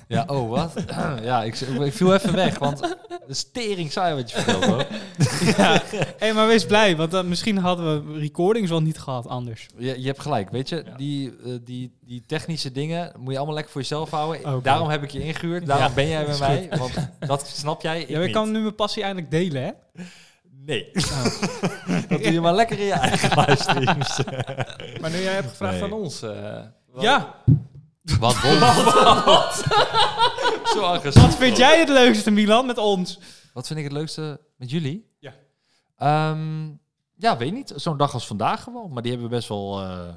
Ja, oh, wat? ja, ik, ik viel even weg, want de stering saai wat je vertelt, hoor. ja. Hey, maar wees blij, want dan misschien hadden we recordings wel niet gehad anders. Je, je hebt gelijk, weet je, Ja. die, eh, die, die technische dingen moet je allemaal lekker voor jezelf houden. Daarom heb ik je ingehuurd, daarom Ja, ben jij bij mij, want dat snap jij, ik Ja, ik kan nu mijn passie eindelijk delen, hè? Nee. dat doe je maar lekker in je eigen livestreams. Maar nu jij hebt gevraagd Nee. aan ons. eh, wat- Wat Zo agressief. wat vind jij het leukste, Milan, met ons? Wat vind ik het leukste met jullie? Ja. Ehm, ja, weet niet. Zo'n dag als vandaag gewoon. Maar die hebben we best wel eh,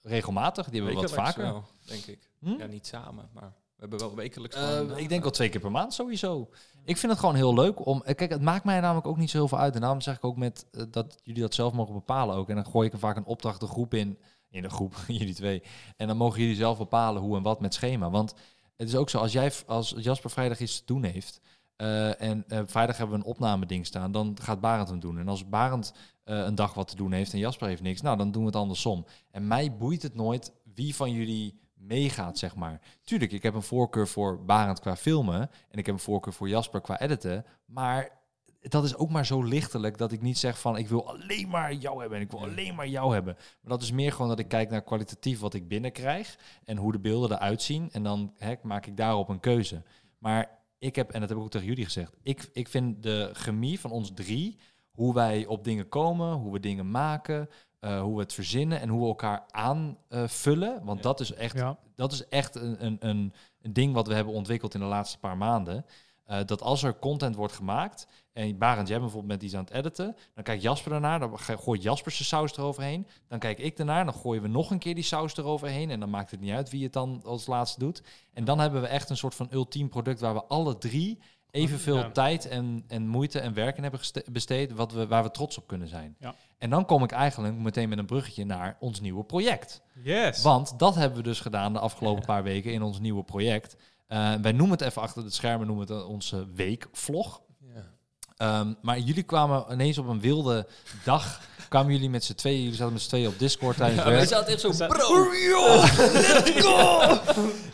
regelmatig. Die hebben we wat vaker. wel, denk ik. Hm? Ja, niet samen, maar we hebben wel wekelijks. Eh, gewoon, eh, ik denk wel twee keer per maand sowieso. Ik vind het gewoon heel leuk om. Kijk, het maakt mij namelijk ook niet zo heel veel uit. En daarom zeg ik ook met dat jullie dat zelf mogen bepalen ook. En dan gooi ik er vaak een opdracht de groep in. In de groep, jullie twee. En dan mogen jullie zelf bepalen hoe en wat met schema. Want het is ook zo, als jij als Jasper vrijdag iets te doen heeft. eh, en eh, vrijdag hebben we een opnameding staan, dan gaat Barend hem doen. En als Barend eh, een dag wat te doen heeft en Jasper heeft niks, nou dan doen we het andersom. En mij boeit het nooit wie van jullie meegaat, zeg maar. Tuurlijk, ik heb een voorkeur voor Barend qua filmen en ik heb een voorkeur voor Jasper qua editen, maar dat is ook maar zo lichtelijk dat ik niet zeg van ik wil alleen maar jou hebben en ik wil alleen maar jou hebben. Maar dat is meer gewoon dat ik kijk naar kwalitatief wat ik binnenkrijg en hoe de beelden eruit zien en dan hè, maak ik daarop een keuze. Maar ik heb, en dat heb ik ook tegen jullie gezegd, ik, ik vind de chemie van ons drie, hoe wij op dingen komen, hoe we dingen maken, eh, hoe we het verzinnen en hoe we elkaar aanvullen. want Ja. dat is echt Ja. dat is echt een, een, een, een ding wat we hebben ontwikkeld in de laatste paar maanden. Eh, dat als er content wordt gemaakt, en Barend, jij bijvoorbeeld met iets aan het editen, dan kijkt Jasper ernaar, dan gooit Jasper zijn saus eroverheen. Dan kijk ik ernaar, dan gooien we nog een keer die saus eroverheen. En dan maakt het niet uit wie het dan als laatste doet. En dan hebben we echt een soort van ultiem product waar we alle drie evenveel Ja. tijd en, en moeite en werk in hebben besteed, wat we, waar we trots op kunnen zijn. Ja. En dan kom ik eigenlijk meteen met een bruggetje naar ons nieuwe project. Yes. Want dat hebben we dus gedaan de afgelopen paar weken in ons nieuwe project. Eh, wij noemen het even achter het schermen, noemen het onze weekvlog. ja. Ehm, maar jullie kwamen ineens op een wilde dag, kwamen jullie met z'n tweeën, jullie zaten met z'n tweeën op Discord tijdens Ja, werk. zat echt zo, bro, let's go!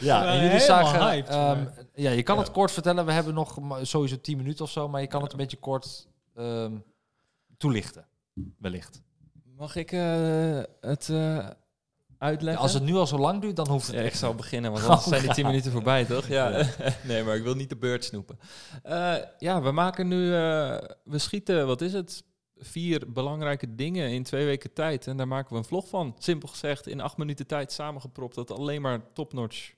Ja, en jullie zagen, hyped, ehm, ja, je kan Ja. het kort vertellen, we hebben nog maar sowieso 10 minuten of zo, maar je kan het een beetje kort ehm, toelichten, wellicht. Mag ik eh, het eh, uitleggen? Als het nu al zo lang duurt, dan hoeft het Ja, ik echt. zal beginnen, want anders Oh, zijn die. 10 minuten voorbij, toch? Ja. nee, maar ik wil niet de beurt snoepen. Eh, ja, we maken nu... eh, we schieten, wat is het? Vier belangrijke dingen in twee weken tijd. En daar maken we een vlog van. Simpel gezegd, in acht minuten tijd samengepropt... dat alleen maar top-notch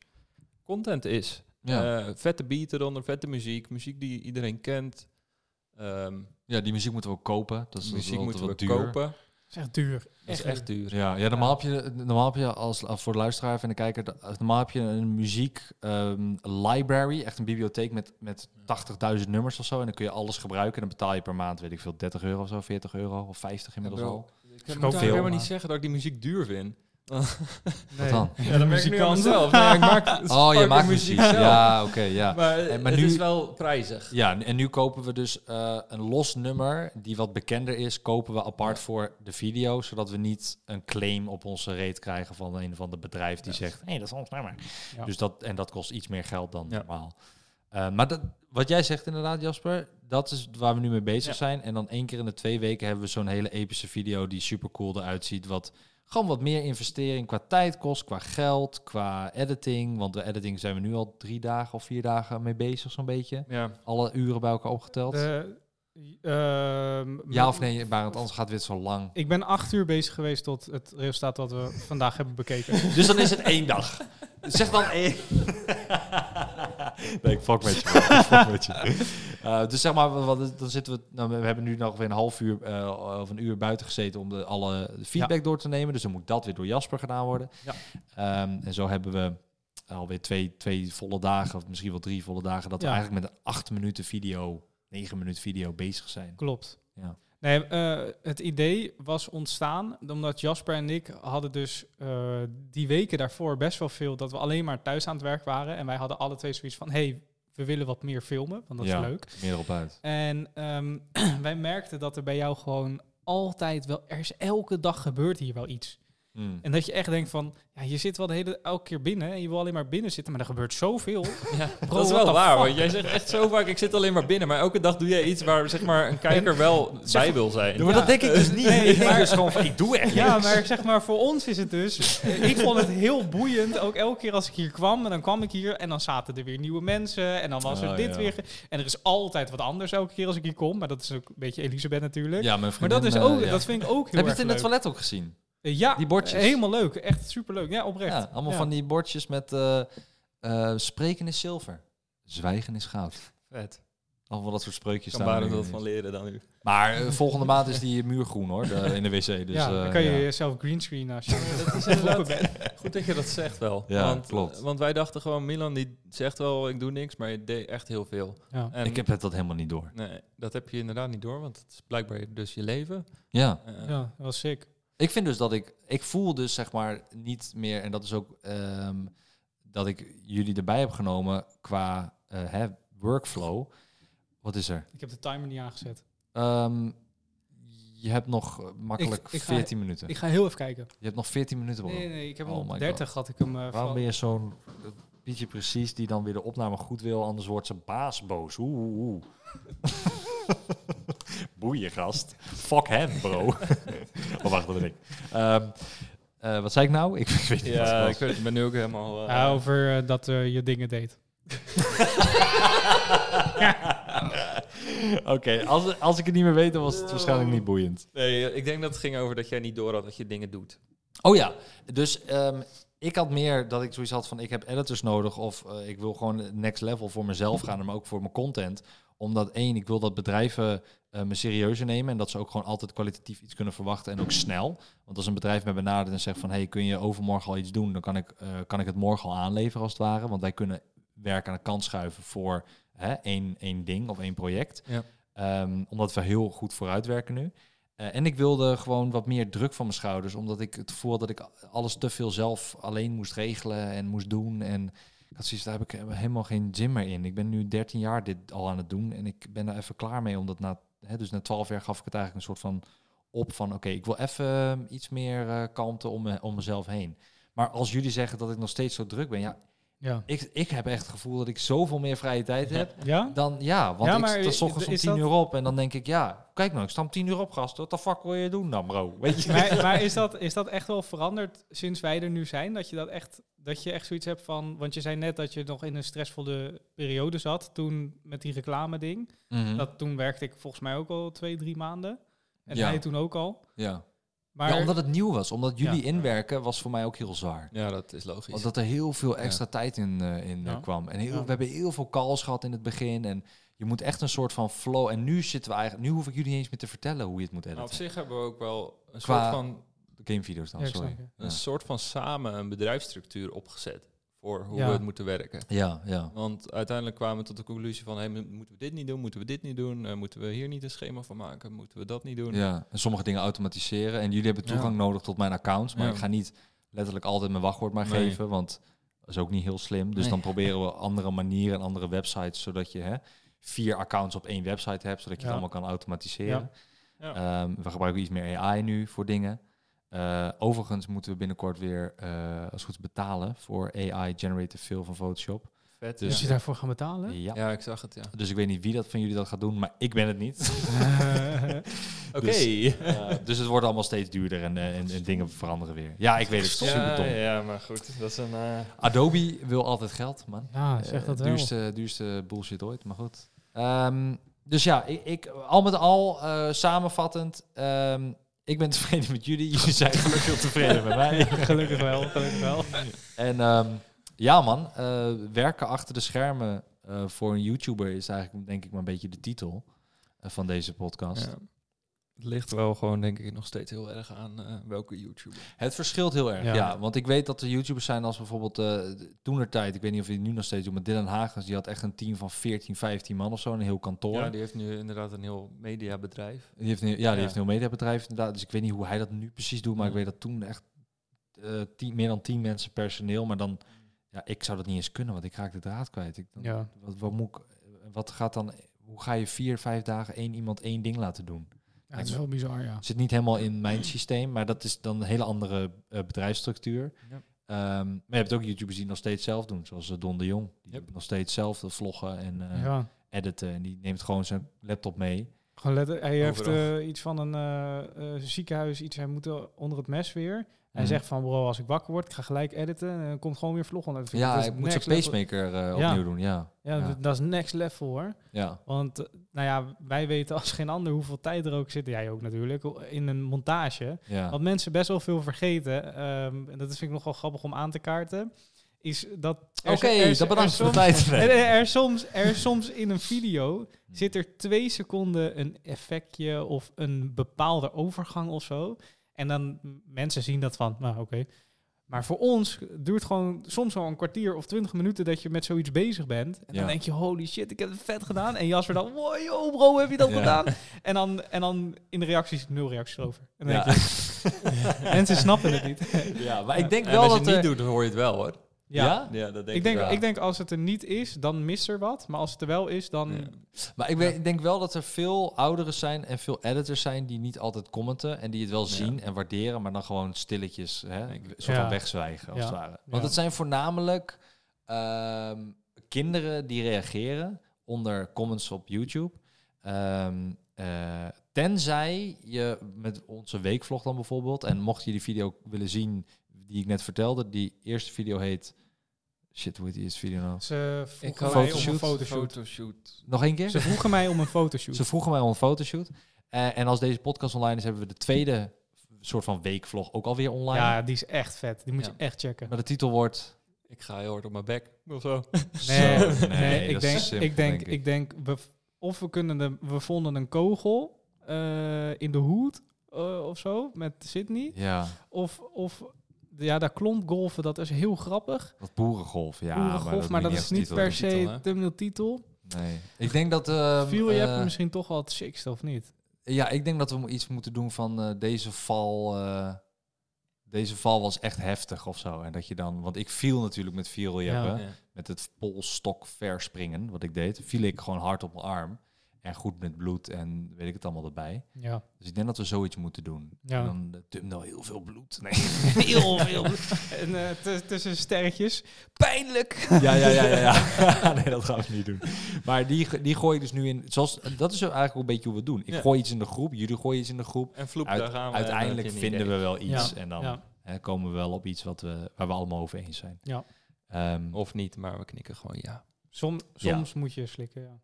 content is. Ja. Eh, vette beat eronder, vette muziek. Muziek die iedereen kent. Ehm, ja, die muziek moeten we ook kopen. Dat is muziek moeten we duur. kopen. Dat is echt duur. Dat is echt duur. Ja, ja normaal, heb je, normaal heb je als, als voor de luisteraar en de kijker, normaal heb je een muziek ehm, library, echt een bibliotheek met, met 80.000 nummers of zo. En dan kun je alles gebruiken en dan betaal je per maand, weet ik veel, 30 euro of zo, 40 euro of 50 inmiddels al. Ik veel, eigenlijk helemaal niet zeggen dat ik die muziek duur vind. Nee. dan? Ja, dat merk ik nu aan Muzikant. mezelf. Nee, ik maak Oh, je maakt muziek muziek. zelf. Ja, oké, ja. Maar, En- maar het nu- is wel prijzig. Ja, en nu kopen we dus eh, een los nummer die wat bekender is, kopen we apart voor de video, zodat we niet een claim op onze reet krijgen van een of ander bedrijf die Ja. zegt, hé, dat is ons nummer. Ja. Dus dat, en dat kost iets meer geld dan Ja. normaal. Eh, maar dat, wat jij zegt inderdaad, Jasper, dat is waar we nu mee bezig Ja. zijn. En dan één keer in de twee weken hebben we zo'n hele epische video die super cool eruit ziet, wat gewoon wat meer investering qua tijd kost, qua geld, qua editing. Want de editing zijn we nu al drie dagen of vier dagen mee bezig, zo'n beetje. Ja. Alle uren bij elkaar opgeteld. De, ehm, Ja of nee, Barend, anders gaat dit zo lang. Ik ben acht uur bezig geweest tot het resultaat wat we vandaag hebben bekeken. Dus dan is het één dag. Zeg dan één. nee, ik fuck met je. man. Ik fuck met je. Uh, dus zeg maar, wat, dan zitten we, nou, we hebben nu nog weer een half uur uh, of een uur buiten gezeten om de, alle feedback door te nemen. Dus dan moet dat weer door Jasper gedaan worden. Ja. Um, en zo hebben we alweer twee, twee volle dagen, of misschien wel drie volle dagen, dat we eigenlijk met een acht minuten video, negen minuten video bezig zijn. Klopt. Ja. Nee, uh, het idee was ontstaan omdat Jasper en ik hadden dus uh, die weken daarvoor best wel veel dat we alleen maar thuis aan het werk waren. En wij hadden alle twee zoiets van, hey, we willen wat meer filmen, want dat ja, is leuk. meer op uit. En um, wij merkten dat er bij jou gewoon altijd wel, er is elke dag gebeurt hier wel iets. Mm. En dat je echt denkt van, ja, je zit wel de hele elke keer binnen en je wil alleen maar binnen zitten, maar er gebeurt zoveel. Ja, Bro, dat is wel waar, want jij zegt echt zo vaak, ik zit alleen maar binnen, maar elke dag doe jij iets waar zeg maar een kijker wel bij wil zijn. Maar dat denk ik dus niet. Nee, ik denk dus gewoon van, ik doe echt Ja, maar zeg maar voor ons is het dus, ik vond het heel boeiend, ook elke keer als ik hier kwam, en dan kwam ik hier en dan zaten er weer nieuwe mensen en dan was er oh, dit weer. En er is altijd wat anders elke keer als ik hier kom, maar dat is ook een beetje Elisabeth natuurlijk. Ja, maar dat is ook, dat vind ik ook heel Heb je het in het toilet ook gezien? Eh, ja, die bordjes. helemaal leuk. Echt superleuk. Ja, oprecht. Ja, allemaal van die bordjes met uh, uh, spreken is zilver, zwijgen is goud. Vet. Allemaal dat soort spreukjes kan staan. Kan dat van leren dan nu. Maar uh, volgende maand is die muur groen hoor, de, in de wc. Dus, ja, dan kan je jezelf greenscreen als je dat is Goed dat je dat zegt wel. Ja, want, klopt. Want wij dachten gewoon, Milan die zegt wel, ik doe niks, maar je deed echt heel veel. Ja. En ik heb het dat helemaal niet door. Nee, dat heb je inderdaad niet door, want het is blijkbaar dus je leven. Ja. ja, dat was sick. Ik vind dus dat ik, ik voel dus zeg maar niet meer, en dat is ook um, dat ik jullie erbij heb genomen qua uh, hè, workflow. Wat is er? Ik heb de timer niet aangezet. Um, je hebt nog makkelijk ik, ik 14 ga, minuten. Ik ga heel even kijken. Je hebt nog 14 minuten. Nee, nee, ik heb oh nog 30 had ik hem. Uh, Waarom ben je zo'n beetje precies die dan weer de opname goed wil, anders wordt zijn baas boos. Oeh, oeh, oeh. Boeien, gast. Fuck hem, bro. oh, wacht, dat ben ik. Um, uh, wat zei ik nou? Ik, ik weet niet ja, ik, weet, ben nu ook helemaal... Uh, ja, over uh, dat je dingen deed. Oké, okay, als, als ik het niet meer weet, dan was het waarschijnlijk niet boeiend. Nee, ik denk dat het ging over dat jij niet door had dat je dingen doet. Oh ja, dus um, ik had meer dat ik zoiets had van ik heb editors nodig of uh, ik wil gewoon next level voor mezelf gaan, maar ook voor mijn content omdat één, ik wil dat bedrijven uh, me serieuzer nemen en dat ze ook gewoon altijd kwalitatief iets kunnen verwachten en ook snel. Want als een bedrijf me benadert en zegt van hey, kun je overmorgen al iets doen, dan kan ik, uh, kan ik het morgen al aanleveren als het ware. Want wij kunnen werk aan de kant schuiven voor hè, één, één ding of één project. Ja. Um, omdat we heel goed vooruitwerken nu. Uh, en ik wilde gewoon wat meer druk van mijn schouders, omdat ik het voel dat ik alles te veel zelf alleen moest regelen en moest doen. En ik had daar heb ik helemaal geen zin meer in. Ik ben nu 13 jaar dit al aan het doen en ik ben er even klaar mee, omdat na, hè, dus na 12 jaar gaf ik het eigenlijk een soort van op van, oké, ik wil even ehm, iets meer uh, kalmte om, om mezelf heen. Maar als jullie zeggen dat ik nog steeds zo druk ben, ja, ja. Ik, ik heb echt het gevoel dat ik zoveel meer vrije tijd heb. Ja? Dan, ja, want ja, maar ik sta ochtends om tien uur op en dan denk ik, ja, kijk nou, ik sta om tien uur op, gast. Wat de fuck wil je doen dan, bro? Weet je? Maar, maar, is, dat, is dat echt wel veranderd sinds wij er nu zijn? Dat je dat echt, dat je echt zoiets hebt van, want je zei net dat je nog in een stressvolle periode zat toen met die reclame ding. Mhm. Dat toen werkte ik volgens mij ook al twee, drie maanden. En hij toen ook al. Ja. Maar ja, omdat het nieuw was. Omdat jullie inwerken was voor mij ook heel zwaar. Ja, dat is logisch. Omdat er heel veel extra tijd in, uh, in uh, kwam. En heel, we hebben heel veel calls gehad in het begin. En je moet echt een soort van flow. En nu zitten we eigenlijk... Nu hoef ik jullie niet eens meer te vertellen hoe je het moet editen. Nou, op zich hebben we ook wel een soort van... Gamevideo's dan, sorry. Een soort van samen een bedrijfsstructuur opgezet voor hoe we het moeten werken. Ja, ja. Want uiteindelijk kwamen we tot de conclusie van, hey, moeten we dit niet doen, moeten we dit niet doen, uh, moeten we hier niet een schema van maken, moeten we dat niet doen. Ja, en sommige dingen automatiseren. En jullie hebben toegang nodig tot mijn accounts, maar ik ga niet letterlijk altijd mijn wachtwoord maar geven, want dat is ook niet heel slim. Dus dan proberen we andere manieren en andere websites, zodat je hè, vier accounts op één website hebt, zodat je het allemaal kan automatiseren. Um, we gebruiken iets meer AI nu voor dingen. Uh, overigens moeten we binnenkort weer, uh, als goed betalen voor AI-generated fill van Photoshop. Vet, dus Moet je daarvoor gaan betalen? Ja. ja, ik zag het, ja. Dus ik weet niet wie dat van jullie dat gaat doen, maar ik ben het niet. Oké. Dus, uh, dus, het wordt allemaal steeds duurder en, en, en, dingen veranderen weer. Ja, ik weet het, ja, super dom. Ja, maar goed, dat is een... Adobe wil altijd geld, man. Ja, zeg dat wel. Duurste, duurste bullshit ooit, maar goed. Um, dus ja, ik, ik, al met al, samenvattend... Um, ik ben tevreden met jullie. Jullie zijn gelukkig tevreden met mij. gelukkig wel, gelukkig wel. En um, ja man, uh, werken achter de schermen eh, voor een YouTuber is eigenlijk denk ik maar een beetje de titel eh, van deze podcast. Ja. Het ligt wel gewoon, denk ik, nog steeds heel erg aan eh, welke YouTuber. Het verschilt heel erg, ja. Ja. Want ik weet dat er YouTubers zijn als bijvoorbeeld eh toenertijd, ik weet niet of hij het nu nog steeds doet, maar Dylan Hagens, die had echt een team van 14, 15 man of zo, een heel kantoor. Ja, die heeft nu inderdaad een heel mediabedrijf. Die heeft een, ja, die Ja. heeft een heel mediabedrijf inderdaad. Dus ik weet niet hoe hij dat nu precies doet, maar ik weet dat toen echt eh, tien, meer dan tien mensen personeel. Maar dan, ja, ik zou dat niet eens kunnen, want ik raak de draad kwijt. Ik, dan, Ja. wat, wat, moet ik, wat gaat dan, hoe ga je vier, vijf dagen één iemand één ding laten doen? Ja, het is wel bizar, ja. Zit niet helemaal in mijn systeem, maar dat is dan een hele andere eh, bedrijfsstructuur. Ja. Ehm, maar je hebt ook YouTubers die nog steeds zelf doen, zoals eh, Don de Jong. Die Yep. doet nog steeds zelf de vloggen en eh, ja. editen. En die neemt gewoon zijn laptop mee. Gewoon letter, hij heeft iets van een eh, eh, ziekenhuis, iets, hij moet er onder het mes weer. Hij Mhm. zegt van, bro, als ik wakker word, ik ga gelijk editen. En dan komt gewoon weer vind ik- Ja, hij moet level. pacemaker eh, Ja. opnieuw doen, ja. Ja, dat is next level hoor. Ja. Want, eh, nou ja, wij weten als geen ander hoeveel tijd er ook zit. Jij ook natuurlijk, in een montage. ja. Wat mensen best wel veel vergeten, ehm, en dat vind ik nog wel grappig om aan te kaarten, is dat... Oké, dat bedankt voor de tijd. Er, er, er soms, er soms in een video zit er twee seconden een effectje of een bepaalde overgang of zo. En dan mensen zien dat van, nou oké. Maar voor ons duurt gewoon soms wel een kwartier of twintig minuten dat je met zoiets bezig bent. En Ja. dan denk je, holy shit, ik heb het vet gedaan. En Jasper dan, wow, yo bro, heb je dat Ja. gedaan? En dan, en dan in de reacties nul reacties over. En dan Ja. denk je, mensen snappen het niet. ja, maar ik denk En wel als je dat het er... niet doet, dan hoor je het wel hoor. Ja? Ja, dat denk Ik denk, wel. ik denk als het er niet is, dan mist er wat. Maar als het er wel is, dan... Ja. Maar ik, weet, ik denk wel dat er veel ouderen zijn en veel editors zijn die niet altijd commenten en die het wel Ja. zien en waarderen, maar dan gewoon stilletjes, hè, ik. soort van wegzwijgen als Ja. het ware. Want Ja. het zijn voornamelijk ehm, kinderen die reageren onder comments op YouTube. Ehm, eh, tenzij je met onze weekvlog dan bijvoorbeeld, en mocht je die video willen zien die ik net vertelde, die eerste video heet... Shit, hoe heet die eerste video nou? Ze Ik vroegen had mij om een fotoshoot. fotoshoot. Nog één keer? Ze vroegen mij om een fotoshoot. Ze vroegen mij om een fotoshoot. Eh, en als deze podcast online is, hebben we de tweede soort van weekvlog ook alweer online. Ja, die is echt vet. Die moet Ja. je echt checken. Maar de titel wordt... Ik ga heel hard op mijn bek. Of zo. Nee, Zo, nee, nee, ik denk, simpel, ik denk, denk ik. ik denk, we, of we kunnen de, we vonden een kogel eh, in de hoed eh, of zo met Sydney, Ja, of, of ja, daar klomp golven, dat is heel grappig. dat boerengolf. Ja, Boerengolf, maar dat, is niet titel per se thumbnail titel. Nee. Ik denk dat... ehm, Viel je eh, hebt misschien toch wel het sixte of niet? Ja, ik denk dat we iets moeten doen van eh, deze val... eh, deze val was echt heftig of zo. En dat je dan... Want ik viel natuurlijk met viel Ja. hebben. Met het polstok verspringen, wat ik deed. Viel ik gewoon hard op mijn arm. En goed met bloed en weet ik het allemaal erbij. Ja. Dus ik denk dat we zoiets moeten doen. Ja. En dan uh, thumbnail heel veel bloed. Nee. heel veel. en eh, tussen sterretjes. Pijnlijk. ja, ja, ja, ja, ja. nee, dat gaan we niet doen. Maar die, die gooi ik dus nu in. Zoals, dat is eigenlijk ook een beetje hoe we het doen. Ik Ja. gooi iets in de groep, jullie gooien iets in de groep. En vloep, Uit- daar gaan we. uiteindelijk vinden we wel iets. Ja, En dan ja. hè, komen we wel op iets wat we, waar we allemaal over eens zijn. Ja. Ehm, Of niet, maar we knikken gewoon ja. Som, Ja. soms moet je slikken, ja.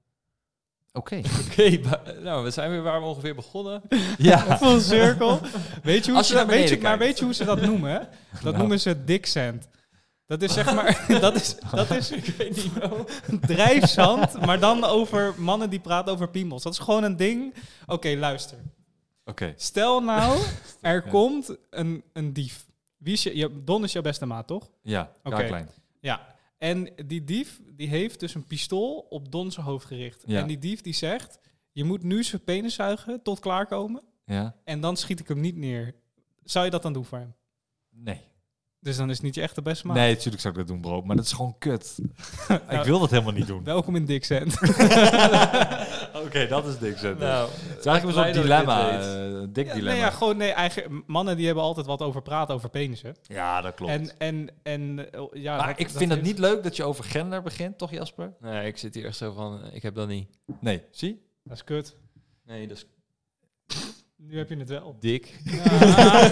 Oké. Oké, nou, we zijn weer waar we ongeveer begonnen. ja. Full circle. Weet je hoe Als ze dat, weet je, maar weet je hoe ze dat noemen? hè? Dat Nou. noemen ze diksand. Dat is zeg maar, dat is, dat is Ik weet niet wel. drijfzand, maar dan over mannen die praten over piemels. Dat is gewoon een ding. Oké, luister. Oké. Stel nou, er Ja. komt een, een dief. Wie is je, je, Don is jouw beste maat, toch? Ja, Oké. klein. Ja. En die dief, die heeft dus een pistool op Don zijn hoofd gericht. Ja. En die dief die zegt, je moet nu zijn penis zuigen tot klaarkomen. Ja? En dan schiet ik hem niet neer. Zou je dat dan doen voor hem? Nee. Dus dan is het niet je echte beste maat. Nee, natuurlijk zou ik dat doen, bro. Maar dat is gewoon kut. ik Nou, wil dat helemaal niet doen. Welkom in Dixend. Oké, dat is dik zetten. Nou, het is eigenlijk een soort dilemma. eh, dik Ja, dilemma. nee, ja, gewoon nee, eigen, mannen die hebben altijd wat over praten over penissen. Ja, dat klopt. En, en, en eh, ja, maar dat- ik vind het is- niet leuk dat je over gender begint, toch Jasper? nee, ik zit hier echt zo van, ik heb dat niet. Nee, zie? Dat is kut. Nee, dat is Nu heb je het wel. dik.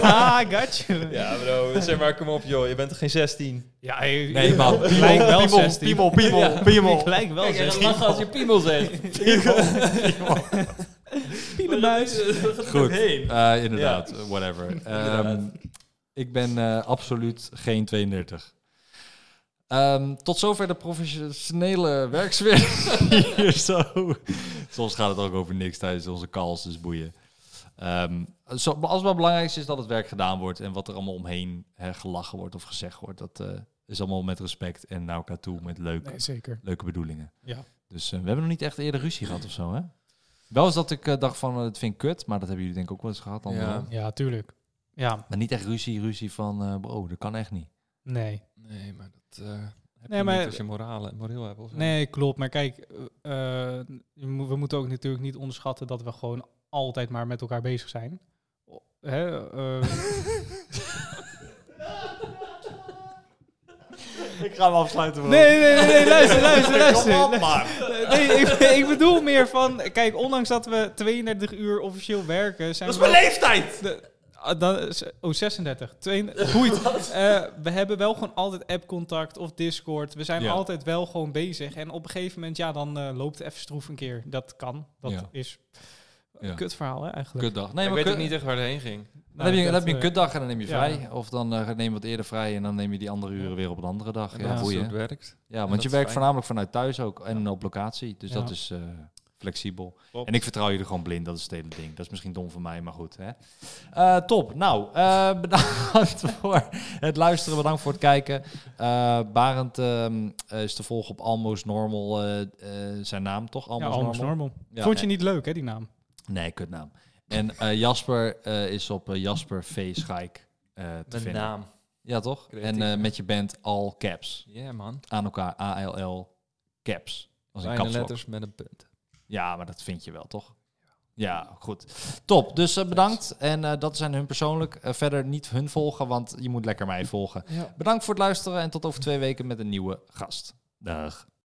ah, I got you. Ja, bro, zeg maar, kom op joh, je bent toch geen 16? Ja, je, Nee, man. lijkt wel Piemel, 16. piemel, piemel, Ja, piemel. Ik lijk wel Kijk, en 16. lachen als je piemel zegt. Pienemuis. Goed, heen. eh, inderdaad, eh, whatever. Inderdaad. Ehm, ik ben eh, absoluut geen 32. Ehm, tot zover de professionele werksfeer. Hier zo. Soms gaat het ook over niks tijdens onze calls, dus boeien. Ehm, zo, als wel belangrijkste is dat het werk gedaan wordt en wat er allemaal omheen hè, gelachen wordt of gezegd wordt. Dat eh, is allemaal met respect en naar elkaar toe met leuke, Nee, zeker. leuke bedoelingen. Ja. Dus eh, we hebben nog niet echt eerder ruzie gehad of zo, hè? Wel eens dat ik eh, dacht van, het vind ik kut, maar dat hebben jullie denk ik ook wel eens gehad. Ja. Ja, tuurlijk. Ja, Maar niet echt ruzie, ruzie van, eh bro, dat kan echt niet. nee. Nee, maar dat eh heb Nee, je maar- niet als je morale, moreel hebt. Of zo. Nee, klopt. Maar kijk, we moeten ook natuurlijk niet onderschatten dat we gewoon altijd maar met elkaar bezig zijn. Hè, eh, Ik ga hem afsluiten. nee, nee, nee, nee, luister, luister, luister. Kom op, man. Nee, ik, ik bedoel meer van, kijk, ondanks dat we 32 uur officieel werken, zijn Dat is we mijn wel- leeftijd! De- ah, dan is- oh, 36. Twee, boeit. Eh, we hebben wel gewoon altijd app-contact of Discord. We zijn Ja. altijd wel gewoon bezig. En op een gegeven moment, ja, dan eh, loopt het even stroef een keer. Dat kan. Dat Ja. is Ja. een kut verhaal, hè, eigenlijk. Kutdag. Nee, ik maar weet kut- ook niet echt waar het heen ging. Dan heb je, dan heb je een eh, kutdag en dan neem je ja. vrij. Of dan eh, neem je wat eerder vrij en dan neem je die andere uren weer op een andere dag. En Ja, boeien. het werkt. Ja, want je werkt fijn. voornamelijk vanuit thuis ook en op locatie. Dus Ja. dat is eh, flexibel. En ik vertrouw je er gewoon blind, dat is het hele ding. Dat is misschien dom van mij, maar goed. Hè? Eh, top. Nou, eh, bedankt voor het luisteren. Bedankt voor het kijken. Eh, Barend ehm, eh, is te volgen op Almost Normal. eh, eh, zijn naam toch? Ja, Almost, almost Normal? normal. Ja, Vond je niet leuk, hè, die naam? Nee, kutnaam. En eh, Jasper eh, is op eh, Jasper V. Schaik te Met vinden. naam. Ja, toch? Creatief, en met je band All Caps. Ja, man. Aan elkaar, A-L-L Caps. Als een letters met een punt. Ja, maar dat vind je wel, toch? Ja, goed. Top. Dus bedankt. En dat zijn hun persoonlijk. Verder niet hun volgen, want je moet lekker mij volgen. Ja. Bedankt voor het luisteren en tot over twee weken met een nieuwe gast. Dag.